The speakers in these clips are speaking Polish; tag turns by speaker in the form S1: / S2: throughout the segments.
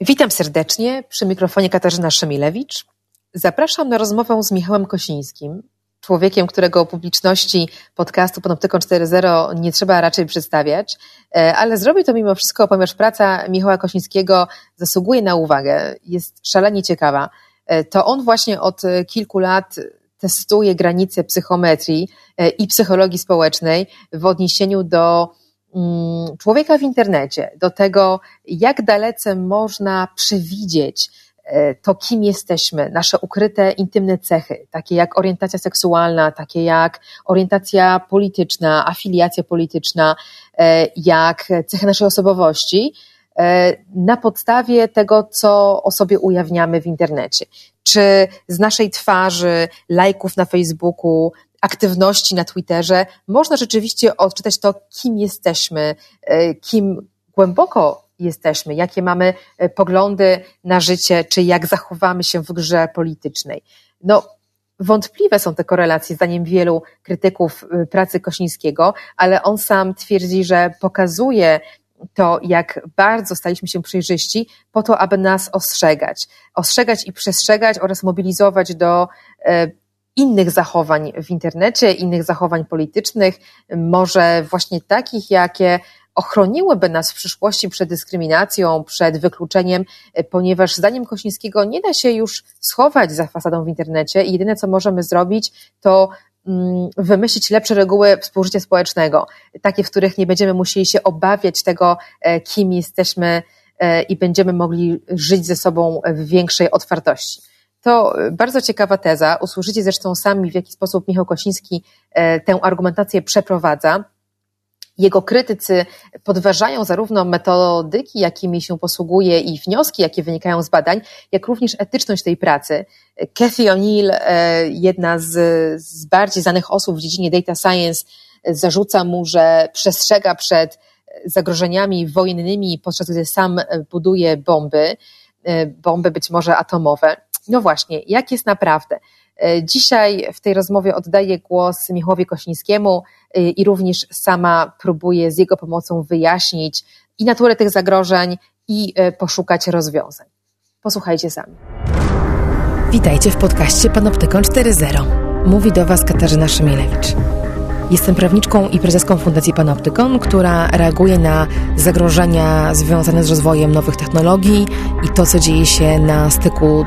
S1: Witam serdecznie przy mikrofonie Katarzyna Szemilewicz. Zapraszam na rozmowę z Michałem Kosińskim, człowiekiem, którego publiczności podcastu Panoptykon 4.0 nie trzeba raczej przedstawiać, e, ale zrobię to mimo wszystko, ponieważ praca Michała Kosińskiego zasługuje na uwagę, jest szalenie ciekawa. E, to on właśnie od kilku lat testuje granice psychometrii e, i psychologii społecznej w odniesieniu do człowieka w internecie, do tego, jak dalece można przewidzieć e, to, kim jesteśmy, nasze ukryte, intymne cechy, takie jak orientacja seksualna, takie jak orientacja polityczna, afiliacja polityczna, e, jak cechy naszej osobowości, e, na podstawie tego, co o sobie ujawniamy w internecie. Czy z naszej twarzy, lajków na Facebooku, aktywności na Twitterze można rzeczywiście odczytać to, kim jesteśmy, e, kim głęboko jesteśmy, jakie mamy e, poglądy na życie, czy jak zachowamy się w grze politycznej. No, wątpliwe są te korelacje, zdaniem wielu krytyków e, pracy Kosińskiego, ale on sam twierdzi, że pokazuje to, jak bardzo staliśmy się przejrzyści, po to, aby nas ostrzegać. Ostrzegać i przestrzegać oraz mobilizować do innych zachowań w internecie, innych zachowań politycznych, może właśnie takich, jakie ochroniłyby nas w przyszłości przed dyskryminacją, przed wykluczeniem, ponieważ zdaniem Kosińskiego nie da się już schować za fasadą w internecie i jedyne, co możemy zrobić, to mm, wymyślić lepsze reguły współżycia społecznego, takie, w których nie będziemy musieli się obawiać tego, e, kim jesteśmy e, i będziemy mogli żyć ze sobą w większej otwartości. To bardzo ciekawa teza. Usłyszycie zresztą sami, w jaki sposób Michał Kosiński e, tę argumentację przeprowadza. Jego krytycy podważają zarówno metodyki, jakimi się posługuje i wnioski, jakie wynikają z badań, jak również etyczność tej pracy. Cathy O'Neill, e, jedna z, z bardziej znanych osób w dziedzinie data science, zarzuca mu, że przestrzega przed zagrożeniami wojennymi, podczas gdy sam buduje bomby, e, bomby być może atomowe. No właśnie, jak jest naprawdę? E, dzisiaj w tej rozmowie oddaję głos Michałowi Kosińskiemu e, i również sama próbuję z jego pomocą wyjaśnić i naturę tych zagrożeń i e, poszukać rozwiązań. Posłuchajcie sami.
S2: Witajcie w podcaście Panoptykon 4.0. Mówi do Was Katarzyna Szymielewicz. Jestem prawniczką i prezeską Fundacji Panoptykon, która reaguje na zagrożenia związane z rozwojem nowych technologii i to, co dzieje się na styku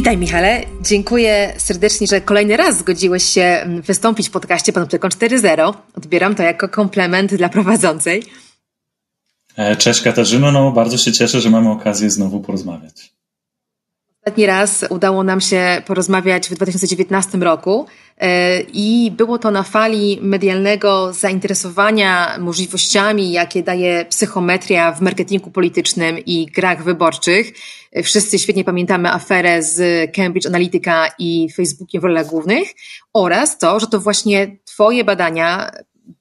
S1: Witaj Michale, dziękuję serdecznie, że kolejny raz zgodziłeś się mm, wystąpić w podcaście Panoptykon 4.0. Odbieram to jako komplement dla prowadzącej.
S3: E, cześć Katarzyno, no bardzo się cieszę, że mamy okazję znowu porozmawiać.
S1: Ostatni raz udało nam się porozmawiać w 2019 roku e, i było to na fali medialnego zainteresowania możliwościami, jakie daje psychometria w marketingu politycznym i grach wyborczych. E, wszyscy świetnie pamiętamy aferę z Cambridge Analytica i Facebookiem w rolach głównych oraz to, że to właśnie Twoje badania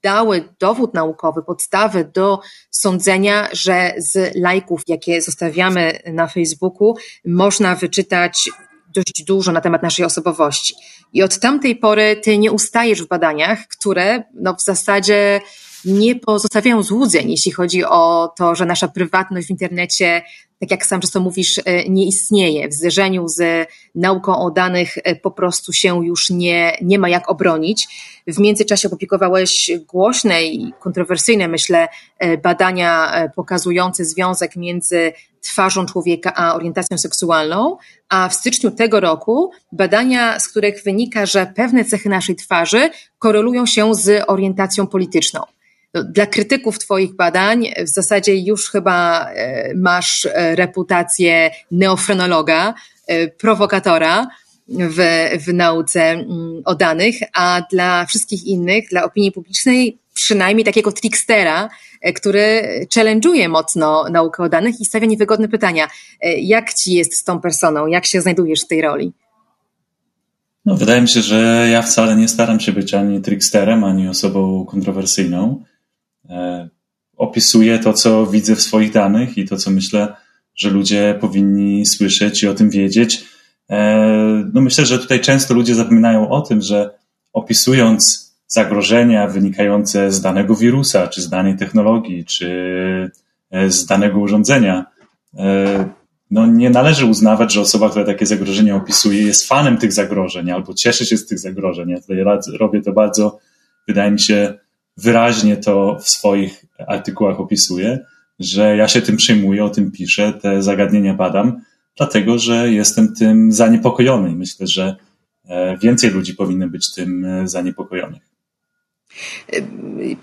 S1: dały dowód naukowy, podstawę do sądzenia, że z lajków, jakie zostawiamy na Facebooku, można wyczytać dość dużo na temat naszej osobowości. I od tamtej pory ty nie ustajesz w badaniach, które no, w zasadzie nie pozostawiają złudzeń, jeśli chodzi o to, że nasza prywatność w internecie tak jak sam często mówisz, e, nie istnieje. W zderzeniu z nauką o danych e, po prostu się już nie, nie ma jak obronić. W międzyczasie opublikowałeś głośne i kontrowersyjne, myślę, e, badania pokazujące związek między twarzą człowieka a orientacją seksualną, a w styczniu tego roku badania, z których wynika, że pewne cechy naszej twarzy korelują się z orientacją polityczną. Dla krytyków Twoich badań w zasadzie już chyba e, masz e, reputację neofrenologa, e, prowokatora w, w nauce mm, o danych, a dla wszystkich innych, dla opinii publicznej, przynajmniej takiego trickstera, który challenge'uje mocno naukę o danych i stawia niewygodne pytania. Jak ci jest z tą personą? Jak się znajdujesz w tej roli?
S3: No, wydaje mi się, że ja wcale nie staram się być ani tricksterem, ani osobą kontrowersyjną. E, opisuję to, co widzę w swoich danych i to, co myślę, że ludzie powinni słyszeć i o tym wiedzieć. E, no myślę, że tutaj często ludzie zapominają o tym, że opisując zagrożenia wynikające z danego wirusa, czy z danej technologii, czy e, z danego urządzenia, no nie należy uznawać, że osoba, która takie zagrożenia opisuje, jest fanem tych zagrożeń albo cieszy się z tych zagrożeń. Ja tutaj robię to bardzo, wydaje mi się, wyraźnie to w swoich artykułach opisuję, że ja się tym przejmuję, o tym piszę, te zagadnienia badam, dlatego że jestem tym zaniepokojony i myślę, że e, więcej ludzi powinno być tym e, zaniepokojonych.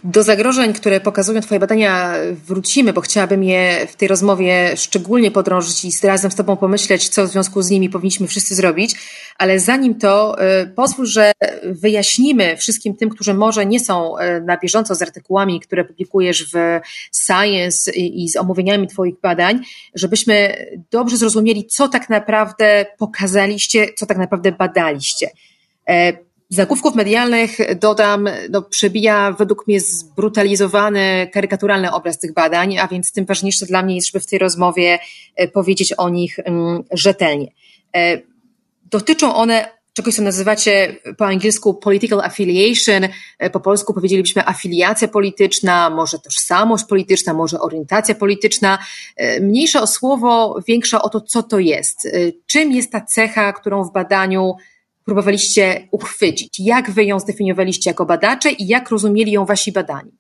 S1: Do zagrożeń, które pokazują Twoje badania, wrócimy, bo chciałabym je w tej rozmowie szczególnie podrążyć i razem z Tobą pomyśleć, co w związku z nimi powinniśmy wszyscy zrobić. Ale zanim to, y, pozwól, że wyjaśnimy wszystkim tym, którzy może nie są y, na bieżąco z artykułami, które publikujesz w Science i z omówieniami Twoich badań, żebyśmy dobrze zrozumieli, co tak naprawdę pokazaliście, co tak naprawdę badaliście. Zakówków medialnych dodam, no, przebija według mnie zbrutalizowany, karykaturalny obraz tych badań, a więc tym ważniejsze dla mnie jest, żeby w tej rozmowie e, powiedzieć o nich mm, rzetelnie. E, dotyczą one czegoś, co nazywacie po angielsku political affiliation, e, po polsku powiedzielibyśmy afiliacja polityczna, może tożsamość polityczna, może orientacja polityczna. Mniejsza o słowo, większa o to, co to jest. Czym jest ta cecha, którą w badaniu próbowaliście uchwycić? Jak wy ją zdefiniowaliście jako badacze i jak rozumieli ją wasi badani?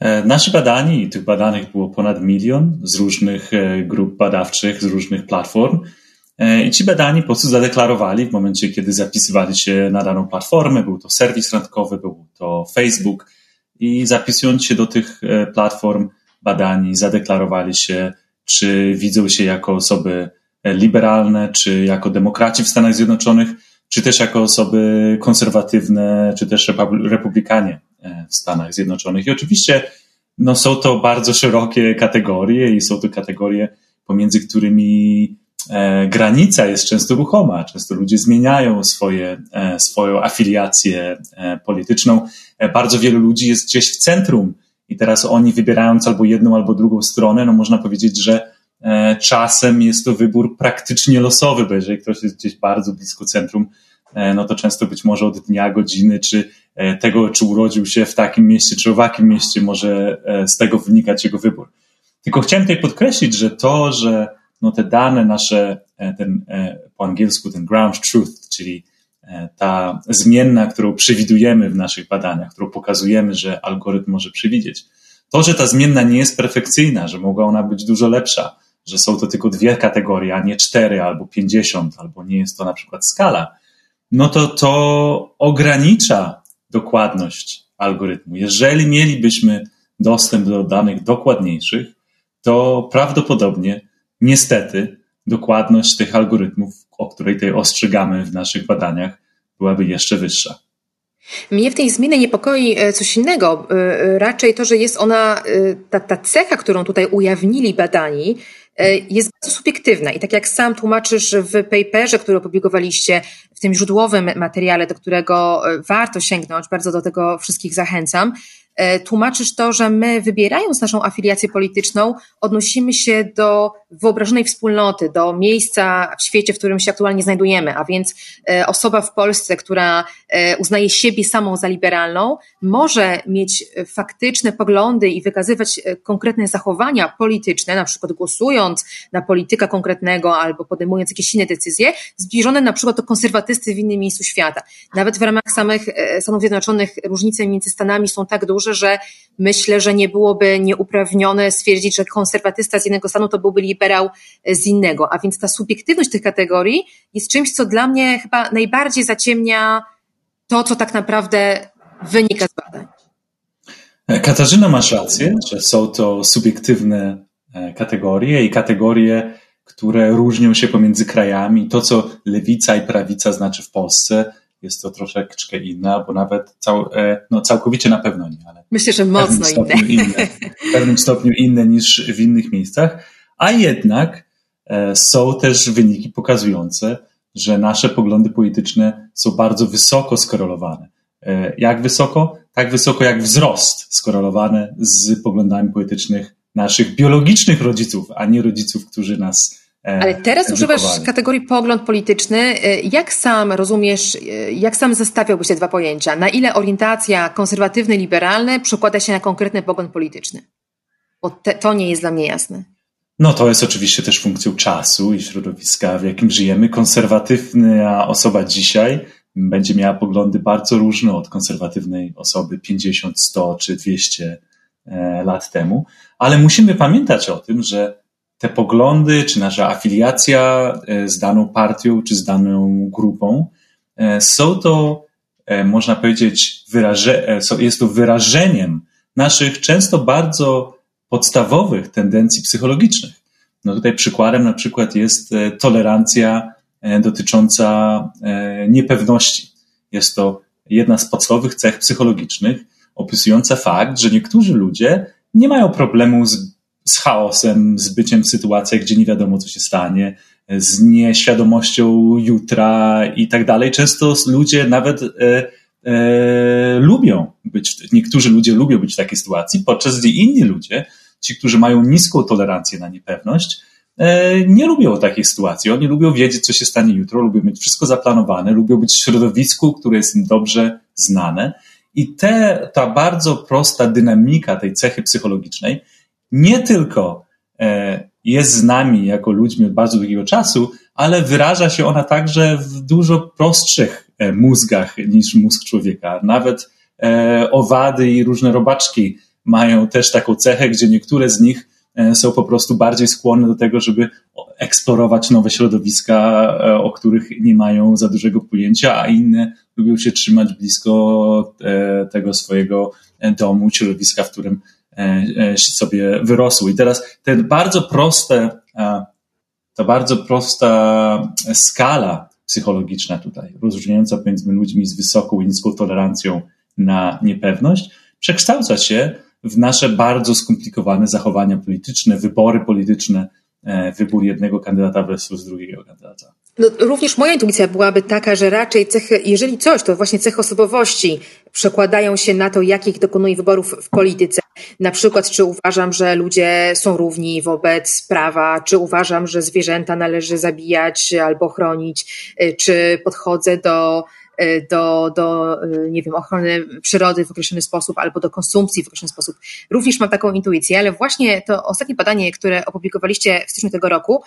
S3: E, nasi badani, tych badanych było ponad milion z różnych e, grup badawczych, z różnych platform. E, I ci badani po prostu zadeklarowali w momencie, kiedy zapisywali się na daną platformę, był to serwis randkowy, był to Facebook, i zapisując się do tych platform, badani zadeklarowali się, czy widzą się jako osoby liberalne, czy jako demokraci w Stanach Zjednoczonych, czy też jako osoby konserwatywne, czy też republikanie e, w Stanach Zjednoczonych. I oczywiście no, są to bardzo szerokie kategorie i są to kategorie, pomiędzy którymi e, granica jest często ruchoma. Często ludzie zmieniają swoje, e, swoją afiliację e, polityczną. E, bardzo wielu ludzi jest gdzieś w centrum i teraz oni wybierając albo jedną, albo drugą stronę, no można powiedzieć, że czasem jest to wybór praktycznie losowy, bo jeżeli ktoś jest gdzieś bardzo blisko centrum, e, no to często być może od dnia, godziny, czy e, tego, czy urodził się w takim mieście, czy w jakim mieście, może z tego wynikać jego wybór. Tylko chciałem tutaj podkreślić, że to, że no te dane nasze, ten, po angielsku ten ground truth, czyli ta zmienna, którą przewidujemy w naszych badaniach, którą pokazujemy, że algorytm może przewidzieć, to, że ta zmienna nie jest perfekcyjna, że mogła ona być dużo lepsza, że są to tylko dwie kategorie, a nie cztery albo pięćdziesiąt, albo nie jest to na przykład skala, no to to ogranicza dokładność algorytmu. Jeżeli mielibyśmy dostęp do danych dokładniejszych, to prawdopodobnie, niestety, dokładność tych algorytmów, o której tutaj ostrzegamy w naszych badaniach, byłaby jeszcze wyższa.
S1: Mnie w tej zmianie niepokoi e, coś innego. E, e, raczej to, że jest ona, ta, ta cecha, którą tutaj ujawnili badani, jest bardzo subiektywna. I tak jak sam tłumaczysz w paperze, który opublikowaliście, w tym źródłowym materiale, do którego warto sięgnąć, bardzo do tego wszystkich zachęcam, E, tłumaczysz to, że my wybierając naszą afiliację polityczną, odnosimy się do wyobrażonej wspólnoty, do miejsca w świecie, w którym się aktualnie znajdujemy, a więc e, osoba w Polsce, która e, uznaje siebie samą za liberalną, może mieć faktyczne poglądy i wykazywać konkretne zachowania polityczne, na przykład głosując na polityka konkretnego albo podejmując jakieś inne decyzje, zbliżone na przykład do konserwatysty w innym miejscu świata. Nawet w ramach samych Stanów Zjednoczonych różnice między Stanami są tak duże, dlatego że myślę, że nie byłoby nieuprawnione stwierdzić, że konserwatysta z jednego stanu to byłby liberał z innego. A więc ta subiektywność tych kategorii jest czymś, co dla mnie chyba najbardziej zaciemnia to, co tak naprawdę wynika z badań.
S3: Katarzyna, masz rację, że są to subiektywne e, kategorie i kategorie, które różnią się pomiędzy krajami. To, co lewica i prawica znaczy w Polsce, jest to troszeczkę inne, albo nawet cał, e, no, całkowicie na pewno nie, ale
S1: myślę, że mocno inne. inne.
S3: W pewnym stopniu inne niż w innych miejscach, a jednak e, są też wyniki pokazujące, że nasze poglądy polityczne są bardzo wysoko skorelowane. E, jak wysoko? Tak wysoko jak wzrost skorelowane z poglądami politycznych naszych biologicznych rodziców, a nie rodziców, którzy nas
S1: Ale teraz używasz kategorii pogląd polityczny. E, jak sam rozumiesz, e, jak sam zestawiałbyś te dwa pojęcia? Na ile orientacja konserwatywny, liberalny przekłada się na konkretny pogląd polityczny? Bo te, to nie jest dla mnie jasne.
S3: No to jest oczywiście też funkcją czasu i środowiska, w jakim żyjemy. Konserwatywna osoba dzisiaj będzie miała poglądy bardzo różne od konserwatywnej osoby 50, 100 czy 200 lat temu. Ale musimy pamiętać o tym, że te poglądy, czy nasza afiliacja e, z daną partią, czy z daną grupą, e, są to, e, można powiedzieć, wyraże, jest to wyrażeniem naszych często bardzo podstawowych tendencji psychologicznych. No tutaj przykładem na przykład jest tolerancja dotycząca niepewności. Jest to jedna z podstawowych cech psychologicznych, opisująca fakt, że niektórzy ludzie nie mają problemu z z chaosem, z byciem w sytuacjach, gdzie nie wiadomo, co się stanie, z nieświadomością jutra i tak dalej. Często ludzie nawet e, e, lubią być, niektórzy ludzie lubią być w takiej sytuacji, podczas gdy inni ludzie, ci, którzy mają niską tolerancję na niepewność, e, nie lubią takiej sytuacji. Oni lubią wiedzieć, co się stanie jutro, lubią mieć wszystko zaplanowane, lubią być w środowisku, które jest im dobrze znane. I te, ta bardzo prosta dynamika tej cechy psychologicznej nie tylko e, jest z nami jako ludźmi od bardzo długiego czasu, ale wyraża się ona także w dużo prostszych e, mózgach niż mózg człowieka. Nawet e, owady i różne robaczki mają też taką cechę, gdzie niektóre z nich są po prostu bardziej skłonne do tego, żeby eksplorować nowe środowiska, o których nie mają za dużego pojęcia, a inne lubią się trzymać blisko tego swojego domu, środowiska, w którym sobie wyrosły. I teraz te bardzo proste, e, ta bardzo prosta skala psychologiczna tutaj, rozróżniająca pomiędzy ludźmi z wysoką i niską tolerancją na niepewność, przekształca się w nasze bardzo skomplikowane zachowania polityczne, wybory polityczne, wybór jednego kandydata versus drugiego kandydata.
S1: No, również moja intuicja byłaby taka, że raczej cechy, jeżeli coś, to właśnie cechy osobowości przekładają się na to, jakich dokonuje wyborów w polityce. Na przykład, czy uważam, że ludzie są równi wobec prawa, czy uważam, że zwierzęta należy zabijać albo chronić, y, czy podchodzę do y, do, do, y, nie wiem, ochrony przyrody w określony sposób albo do konsumpcji w określony sposób. Również mam taką intuicję, ale właśnie to ostatnie badanie, które opublikowaliście w styczniu tego roku,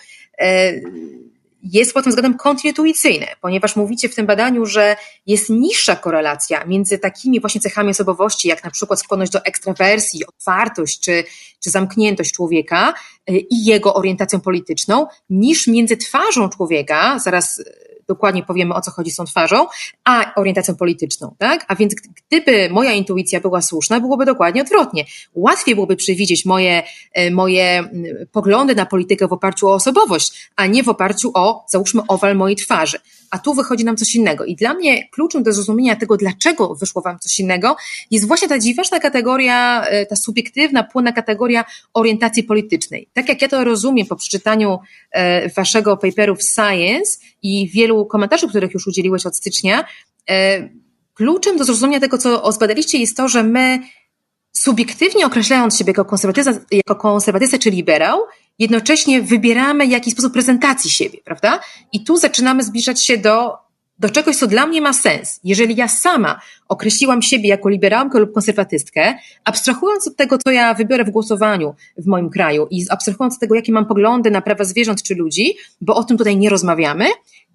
S1: jest pod tym względem kontynuacyjne, ponieważ mówicie w tym badaniu, że jest niższa korelacja między takimi właśnie cechami osobowości, jak na przykład skłonność do ekstrawersji, otwartość czy, czy zamkniętość człowieka y, i jego orientacją polityczną, niż między twarzą człowieka, zaraz dokładnie powiemy o co chodzi z tą twarzą, a orientacją polityczną, tak? A więc gdyby moja intuicja była słuszna, byłoby dokładnie odwrotnie. Łatwiej byłoby przewidzieć moje, e, moje poglądy na politykę w oparciu o osobowość, a nie w oparciu o, załóżmy, owal mojej twarzy. A tu wychodzi nam coś innego. I dla mnie kluczem do zrozumienia tego, dlaczego wyszło wam coś innego, jest właśnie ta dziwaczna kategoria, e, ta subiektywna, płynna kategoria orientacji politycznej. Tak jak ja to rozumiem po przeczytaniu e, waszego paperu w Science i wielu wielu komentarzy, których już udzieliłeś od stycznia, e, kluczem do zrozumienia tego, co zbadaliście, jest to, że my subiektywnie określając siebie jako konserwatysta, jako konserwatysta czy liberał, jednocześnie wybieramy jakiś sposób prezentacji siebie, prawda? I tu zaczynamy zbliżać się do, do czegoś, co dla mnie ma sens. Jeżeli ja sama określiłam siebie jako liberałkę lub konserwatystkę, abstrahując od tego, co ja wybiorę w głosowaniu w moim kraju i abstrahując od tego, jakie mam poglądy na prawa zwierząt czy ludzi, bo o tym tutaj nie rozmawiamy,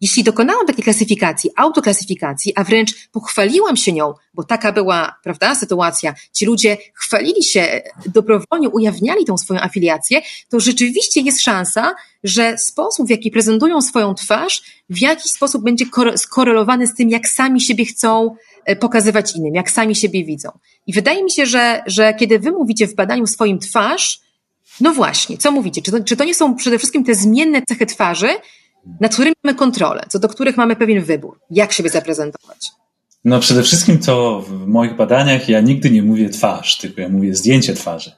S1: jeśli dokonałam takiej klasyfikacji, autoklasyfikacji, a wręcz pochwaliłam się nią, bo taka była, prawda, sytuacja, ci ludzie chwalili się, dobrowolnie ujawniali tą swoją afiliację, to rzeczywiście jest szansa, że sposób, w jaki prezentują swoją twarz, w jakiś sposób będzie skorelowany z tym, jak sami siebie chcą e, pokazywać innym, jak sami siebie widzą. I wydaje mi się, że, że kiedy wy mówicie w badaniu swoim twarz, no właśnie, co mówicie? Czy to, czy to nie są przede wszystkim te zmienne cechy twarzy, nad którymi mamy kontrolę, co do których mamy pewien wybór, jak siebie zaprezentować?
S3: No przede wszystkim to w moich badaniach ja nigdy nie mówię twarz, tylko ja mówię zdjęcie twarzy.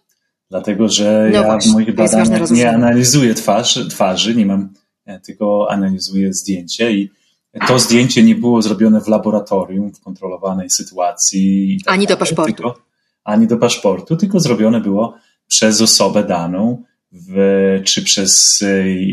S3: Dlatego, że no ja właśnie, w moich badaniach nie analizuję twarz, twarzy, nie mam, tylko analizuję zdjęcie i to zdjęcie nie było zrobione w laboratorium, w kontrolowanej sytuacji.
S1: Tak ani do paszportu.
S3: Tylko, ani do paszportu, tylko zrobione było przez osobę daną, w, czy przez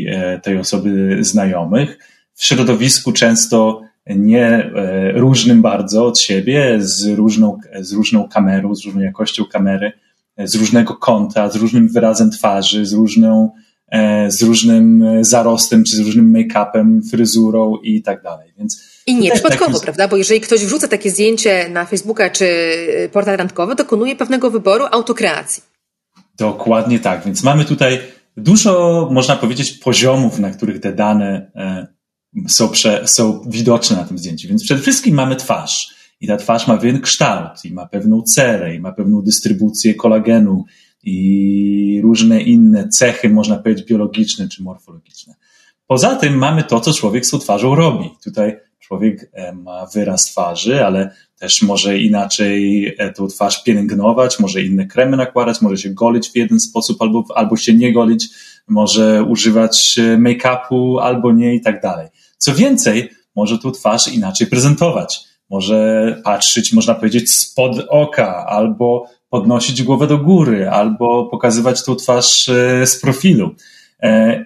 S3: e, tej osoby znajomych. W środowisku często nie e, różnym bardzo od siebie, z różną, z różną kamerą, z różną jakością kamery, z różnego kąta, z różnym wyrazem twarzy, z różną, e, z różnym zarostem, czy z różnym make-upem, fryzurą i tak dalej. Więc
S1: I nie przypadkowo, taki... prawda? Bo jeżeli ktoś wrzuca takie zdjęcie na Facebooka czy portal randkowy, dokonuje pewnego wyboru autokreacji.
S3: Dokładnie tak. Więc mamy tutaj dużo, można powiedzieć, poziomów, na których te dane e, są, prze, są widoczne na tym zdjęciu. Więc przede wszystkim mamy twarz. I ta twarz ma pewien kształt, i ma pewną cerę, i ma pewną dystrybucję kolagenu, i różne inne cechy, można powiedzieć, biologiczne czy morfologiczne. Poza tym mamy to, co człowiek z tą twarzą robi. Tutaj człowiek e, ma wyraz twarzy, ale też może inaczej e, tą twarz pielęgnować, może inne kremy nakładać, może się golić w jeden sposób albo, albo się nie golić, może używać e, make-upu albo nie i tak dalej. Co więcej, może tą twarz inaczej prezentować. Może patrzeć, można powiedzieć, spod oka, albo podnosić głowę do góry, albo pokazywać tą twarz z profilu.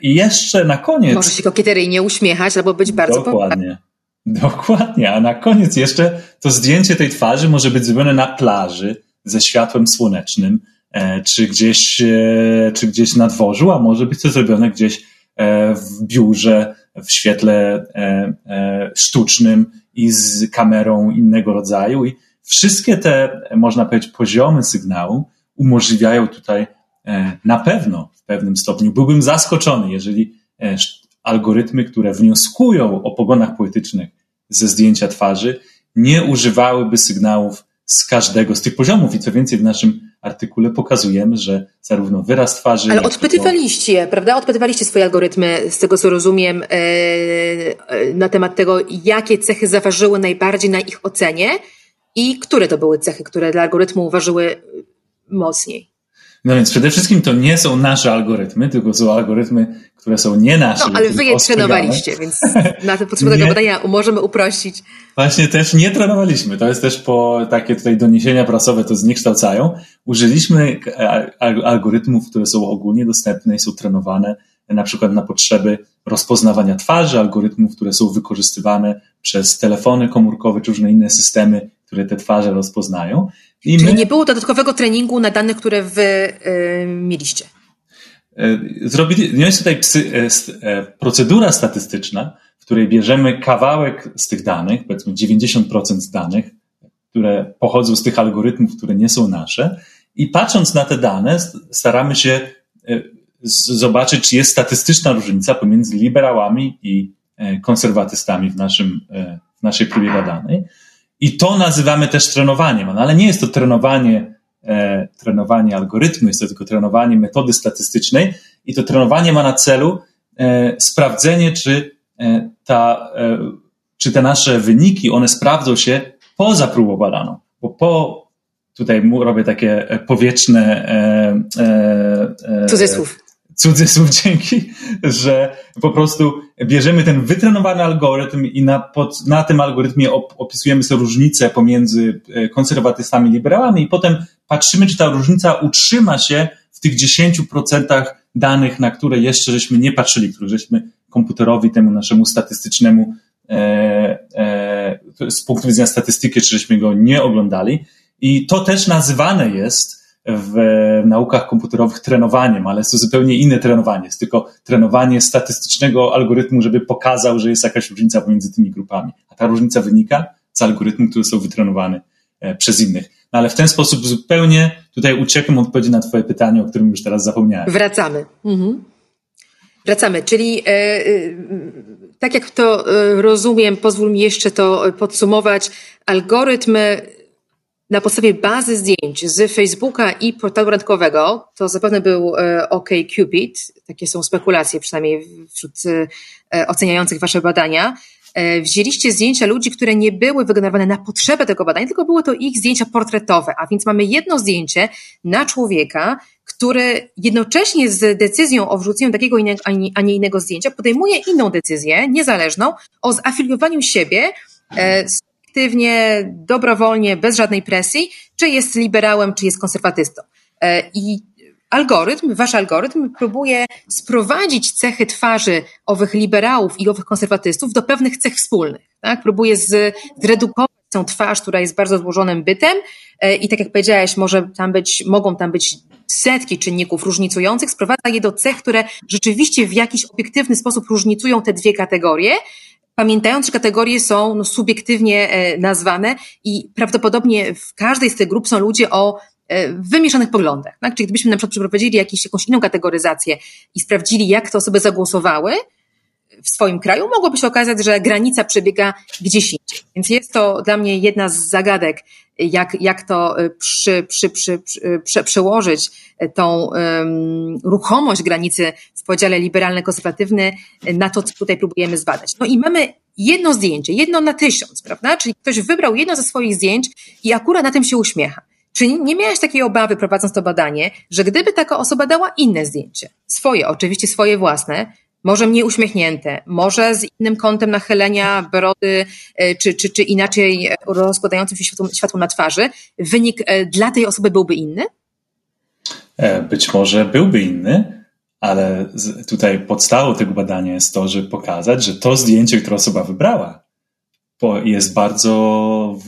S3: I jeszcze na koniec.
S1: Może się kokieteryjnie uśmiechać, albo być bardzo
S3: Dokładnie. Dokładnie, a na koniec jeszcze to zdjęcie tej twarzy może być zrobione na plaży ze światłem słonecznym, e, czy gdzieś, e, czy gdzieś na dworzu, a może być to zrobione gdzieś e, w biurze, w świetle sztucznym i z kamerą innego rodzaju. I wszystkie te, można powiedzieć, poziomy sygnału umożliwiają tutaj na pewno w pewnym stopniu. Byłbym zaskoczony, jeżeli algorytmy, które wnioskują o pogonach poetycznych ze zdjęcia twarzy, nie używałyby sygnałów z każdego z tych poziomów. I co więcej, w naszym artykule pokazujemy, że zarówno wyraz twarzy.
S1: Ale odpytywaliście, to... prawda? Odpytywaliście swoje algorytmy, z tego co rozumiem, e, e, na temat tego, jakie cechy zaważyły najbardziej na ich ocenie i które to były cechy, które dla algorytmu ważyły mocniej.
S3: No więc przede wszystkim to nie są nasze algorytmy, tylko są algorytmy, które są nie nasze.
S1: No, ale wy je trenowaliście, więc na te potrzeby tego badania możemy uprościć.
S3: Właśnie też nie trenowaliśmy. To jest też po takie tutaj doniesienia prasowe to zniekształcają. Użyliśmy algorytmów, które są ogólnie dostępne i są trenowane na przykład na potrzeby rozpoznawania twarzy, algorytmów, które są wykorzystywane przez telefony komórkowe czy różne inne systemy, które te twarze rozpoznają.
S1: I Czyli my... nie było dodatkowego treningu na dane, które wy yy, mieliście?
S3: E, zrobili, jest tutaj psy, e, procedura statystyczna, w której bierzemy kawałek z tych danych, powiedzmy 90% z danych, które pochodzą z tych algorytmów, które nie są nasze, i patrząc na te dane, staramy się zobaczyć, czy jest statystyczna różnica pomiędzy liberałami i konserwatystami w, naszym, w naszej próbie badanej. I to nazywamy też trenowaniem, no, ale nie jest to trenowanie, e, trenowanie algorytmu, jest to tylko trenowanie metody statystycznej i to trenowanie ma na celu e, sprawdzenie, czy, e, ta, e, czy te nasze wyniki, one sprawdzą się poza próbą badaną. Bo po, tutaj robię takie powietrzne
S1: e, cudzysłów
S3: cudzysłów dzięki, że po prostu bierzemy ten wytrenowany algorytm i na, pod, na tym algorytmie op, opisujemy sobie różnice pomiędzy e, konserwatystami i liberałami i potem patrzymy, czy ta różnica utrzyma się w tych 10% danych, na które jeszcze żeśmy nie patrzyli, które żeśmy komputerowi, temu naszemu statystycznemu e, e, z punktu widzenia statystyki, czy żeśmy go nie oglądali. I to też nazywane jest w naukach komputerowych trenowaniem, ale jest to zupełnie inne trenowanie. Jest tylko trenowanie statystycznego algorytmu, żeby pokazał, że jest jakaś różnica pomiędzy tymi grupami. A ta różnica wynika z algorytmów, które są wytrenowane e, przez innych. No ale w ten sposób zupełnie tutaj uciekam odpowiedzi na Twoje pytanie, o którym już teraz zapomniałem.
S1: Wracamy. Mhm. Wracamy, czyli e, e, tak jak to rozumiem, pozwól mi jeszcze to podsumować. Algorytmy na podstawie bazy zdjęć z Facebooka i portalu randkowego, to zapewne był OkCupid, takie są spekulacje przynajmniej wśród oceniających wasze badania, wzięliście zdjęcia ludzi, które nie były wygenerowane na potrzebę tego badania, tylko były to ich zdjęcia portretowe, a więc mamy jedno zdjęcie na człowieka, który jednocześnie z decyzją o wrzuceniu takiego, a nie innego zdjęcia podejmuje inną decyzję, niezależną, o zafiliowaniu siebie e, subiektywnie, dobrowolnie, bez żadnej presji, czy jest liberałem, czy jest konserwatystą. E, I algorytm, wasz algorytm próbuje sprowadzić cechy twarzy owych liberałów i owych konserwatystów do pewnych cech wspólnych. Tak? Próbuje zredukować tą twarz, która jest bardzo złożonym bytem e, i tak jak powiedziałeś, może tam być, mogą tam być setki czynników różnicujących, sprowadza je do cech, które rzeczywiście w jakiś obiektywny sposób różnicują te dwie kategorie, pamiętając, że kategorie są no, subiektywnie e, nazwane i prawdopodobnie w każdej z tych grup są ludzie o e, wymieszanych poglądach. Tak? Czyli gdybyśmy na przykład przeprowadzili jakąś inną kategoryzację i sprawdzili, jak te osoby zagłosowały, w swoim kraju, mogłoby się okazać, że granica przebiega gdzieś indziej. Więc jest to dla mnie jedna z zagadek, jak, jak to y, przy, przy, przy, przy, przełożyć y, tą um, ruchomość granicy w podziale liberalny-konserwatywny na to, co tutaj próbujemy zbadać. No i mamy jedno zdjęcie, jedno na tysiąc, prawda? Czyli ktoś wybrał jedno ze swoich zdjęć i akurat na tym się uśmiecha. Czy nie miałeś takiej obawy, prowadząc to badanie, że gdyby taka osoba dała inne zdjęcie, swoje, oczywiście swoje własne, może mniej uśmiechnięte, może z innym kątem nachylenia brody, e, czy, czy, czy inaczej rozkładającym się światło, światło na twarzy, wynik e, dla tej osoby byłby inny?
S3: E, być może byłby inny, ale tutaj podstawą tego badania jest to, żeby pokazać, że to zdjęcie, które osoba wybrała, jest bardzo,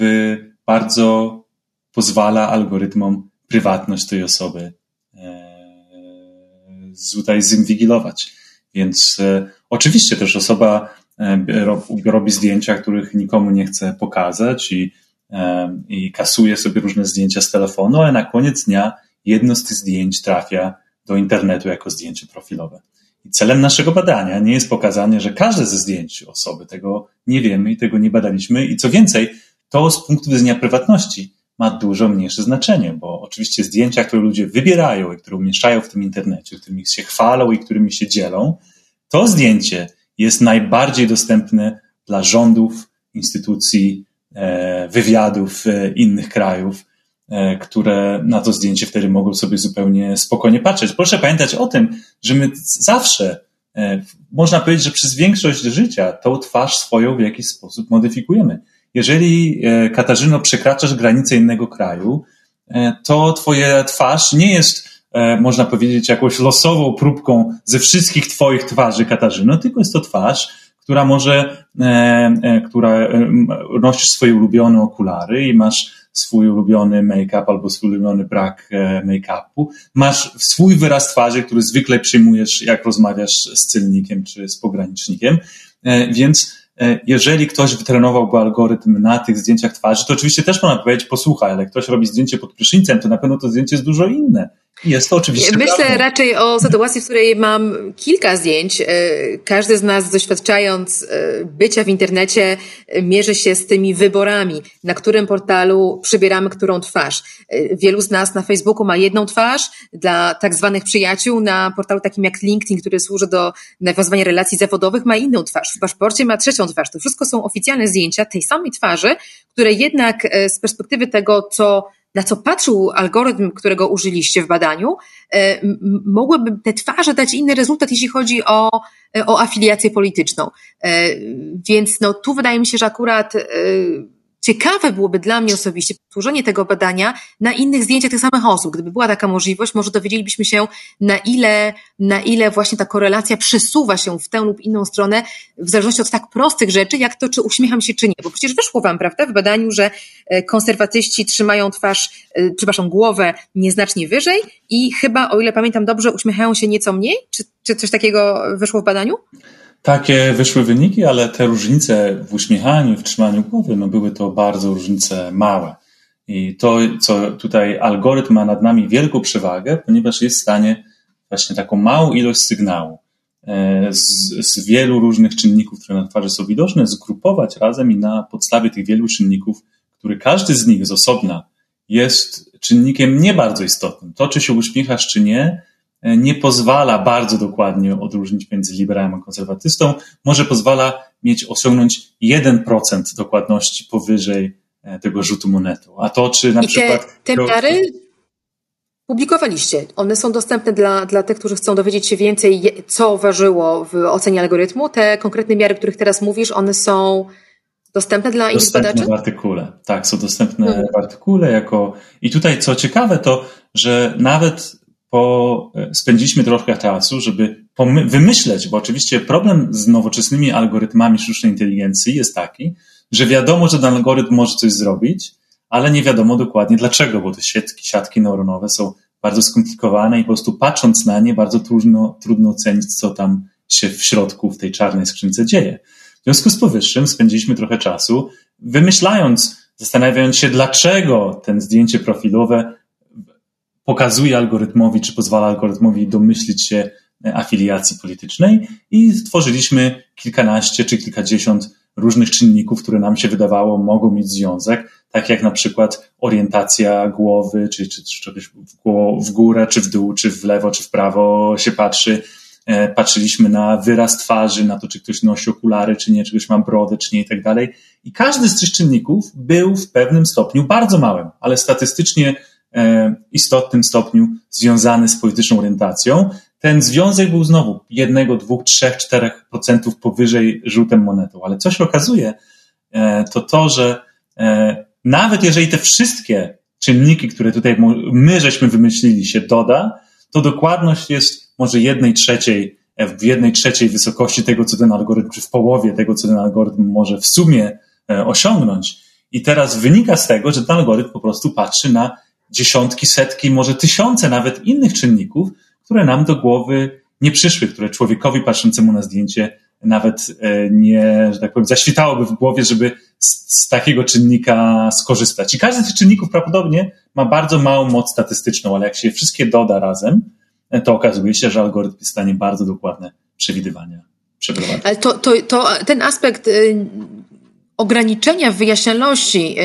S3: bardzo pozwala algorytmom prywatność tej osoby tutaj zinwigilować. Więc e, oczywiście też osoba e, robi zdjęcia, których nikomu nie chce pokazać i, e, i kasuje sobie różne zdjęcia z telefonu, ale na koniec dnia jedno z tych zdjęć trafia do internetu jako zdjęcie profilowe. I celem naszego badania nie jest pokazanie, że każde ze zdjęć osoby, tego nie wiemy i tego nie badaliśmy. I co więcej, to z punktu widzenia prywatności ma dużo mniejsze znaczenie, bo oczywiście zdjęcia, które ludzie wybierają i które umieszczają w tym internecie, którymi się chwalą i którymi się dzielą, to zdjęcie jest najbardziej dostępne dla rządów, instytucji, e, wywiadów e, innych krajów, e, które na to zdjęcie wtedy mogą sobie zupełnie spokojnie patrzeć. Proszę pamiętać o tym, że my zawsze, można powiedzieć, że przez większość życia tą twarz swoją w jakiś sposób modyfikujemy. Jeżeli, Katarzyno, przekraczasz granicę innego kraju, to twoja twarz nie jest E, można powiedzieć, jakąś losową próbką ze wszystkich Twoich twarzy, Katarzyno, tylko jest to twarz, która może, e, e, która nosisz swoje ulubione okulary i masz swój ulubiony make-up albo swój ulubiony brak make-upu. Masz swój wyraz twarzy, który zwykle przyjmujesz, jak rozmawiasz z celnikiem czy z pogranicznikiem. Więc jeżeli ktoś wytrenował go algorytm na tych zdjęciach twarzy, to oczywiście też można powiedzieć, posłuchaj, ale ktoś robi zdjęcie pod prysznicem, to na pewno to zdjęcie jest dużo inne jest to oczywiście.
S1: Myślę raczej o sytuacji, w której mam kilka zdjęć. E, każdy z nas, doświadczając e, bycia w internecie, e, mierzy się z tymi wyborami, na którym portalu przybieramy którą twarz. Wielu z nas na Facebooku ma jedną twarz, dla tak zwanych przyjaciół, na portalu takim jak LinkedIn, który służy do nawiązywania relacji zawodowych, ma inną twarz. W paszporcie ma trzecią twarz. To wszystko są oficjalne zdjęcia tej samej twarzy, które jednak z perspektywy tego, co na co patrzył algorytm, którego użyliście w badaniu, e, mogłyby te twarze dać inny rezultat, jeśli chodzi o, o afiliację polityczną. E, więc no, tu wydaje mi się, że akurat e, ciekawe byłoby dla mnie osobiście powtórzenie tego badania na innych zdjęciach tych samych osób. Gdyby była taka możliwość, może dowiedzielibyśmy się, na ile, na ile właśnie ta korelacja przesuwa się w tę lub inną stronę, w zależności od tak prostych rzeczy, jak to, czy uśmiecham się, czy nie. Bo przecież wyszło wam, prawda, w badaniu, że e, konserwatyści trzymają twarz, e, przepraszam, głowę nieznacznie wyżej i chyba, o ile pamiętam dobrze, uśmiechają się nieco mniej? Czy, czy coś takiego wyszło w badaniu?
S3: Takie wyszły wyniki, ale te różnice w uśmiechaniu, w trzymaniu głowy, no były to bardzo różnice małe. I to, co tutaj algorytm ma nad nami wielką przewagę, ponieważ jest w stanie właśnie taką małą ilość sygnału e, z, z wielu różnych czynników, które na twarzy są widoczne, zgrupować razem i na podstawie tych wielu czynników, który każdy z nich z osobna jest czynnikiem nie bardzo istotnym. To, czy się uśmiechasz, czy nie, nie pozwala bardzo dokładnie odróżnić między liberałem a konserwatystą, może pozwala mieć, osiągnąć 1% dokładności powyżej e, tego rzutu monetu. A to, czy na
S1: I
S3: przykład.
S1: Te, te miary publikowaliście. One są dostępne dla, dla tych, którzy chcą dowiedzieć się więcej, co ważyło w ocenie algorytmu. Te konkretne miary, o których teraz mówisz, one są dostępne dla innych
S3: dostępne
S1: badaczy?
S3: w artykule. Tak, są dostępne hmm. w artykule jako. I tutaj, co ciekawe, to, że nawet po, e, spędziliśmy trochę czasu, żeby wymyśleć, bo oczywiście problem z nowoczesnymi algorytmami sztucznej inteligencji jest taki, że wiadomo, że ten algorytm może coś zrobić, ale nie wiadomo dokładnie dlaczego, bo te siatki, siatki neuronowe są bardzo skomplikowane i po prostu patrząc na nie bardzo trudno, trudno ocenić, co tam się w środku w tej czarnej skrzynce dzieje. W związku z powyższym spędziliśmy trochę czasu wymyślając, zastanawiając się, dlaczego ten zdjęcie profilowe pokazuje algorytmowi, czy pozwala algorytmowi domyślić się e, afiliacji politycznej i stworzyliśmy kilkanaście czy kilkadziesiąt różnych czynników, które nam się wydawało mogą mieć związek, tak jak na przykład orientacja głowy, czy, czy, czy w górę, czy w dół, czy w lewo, czy w prawo się patrzy. E, patrzyliśmy na wyraz twarzy, na to, czy ktoś nosi okulary, czy nie, czy ktoś ma brodę, czy nie i tak dalej. I każdy z tych czynników był w pewnym stopniu bardzo małym, ale statystycznie istotnym stopniu związany z polityczną orientacją. Ten związek był znowu jednego, dwóch, trzech, czterech procentów powyżej żółtem monetą. Ale co się okazuje, e, to to, że e, nawet jeżeli te wszystkie czynniki, które tutaj my żeśmy wymyślili, się doda, to dokładność jest może jednej trzeciej, w jednej trzeciej wysokości tego, co ten algorytm, czy w połowie tego, co ten algorytm może w sumie osiągnąć. I teraz wynika z tego, że ten algorytm po prostu patrzy na dziesiątki, setki, może tysiące nawet innych czynników, które nam do głowy nie przyszły, które człowiekowi patrzącemu na zdjęcie nawet e, nie, że tak powiem, zaświtałoby w głowie, żeby z, z, takiego czynnika skorzystać. I każdy z tych czynników prawdopodobnie ma bardzo małą moc statystyczną, ale jak się wszystkie doda razem, e, to okazuje się, że algorytm jest w stanie bardzo dokładne przewidywania przeprowadzić.
S1: Ale to, to, to ten aspekt y, ograniczenia w wyjaśnialności,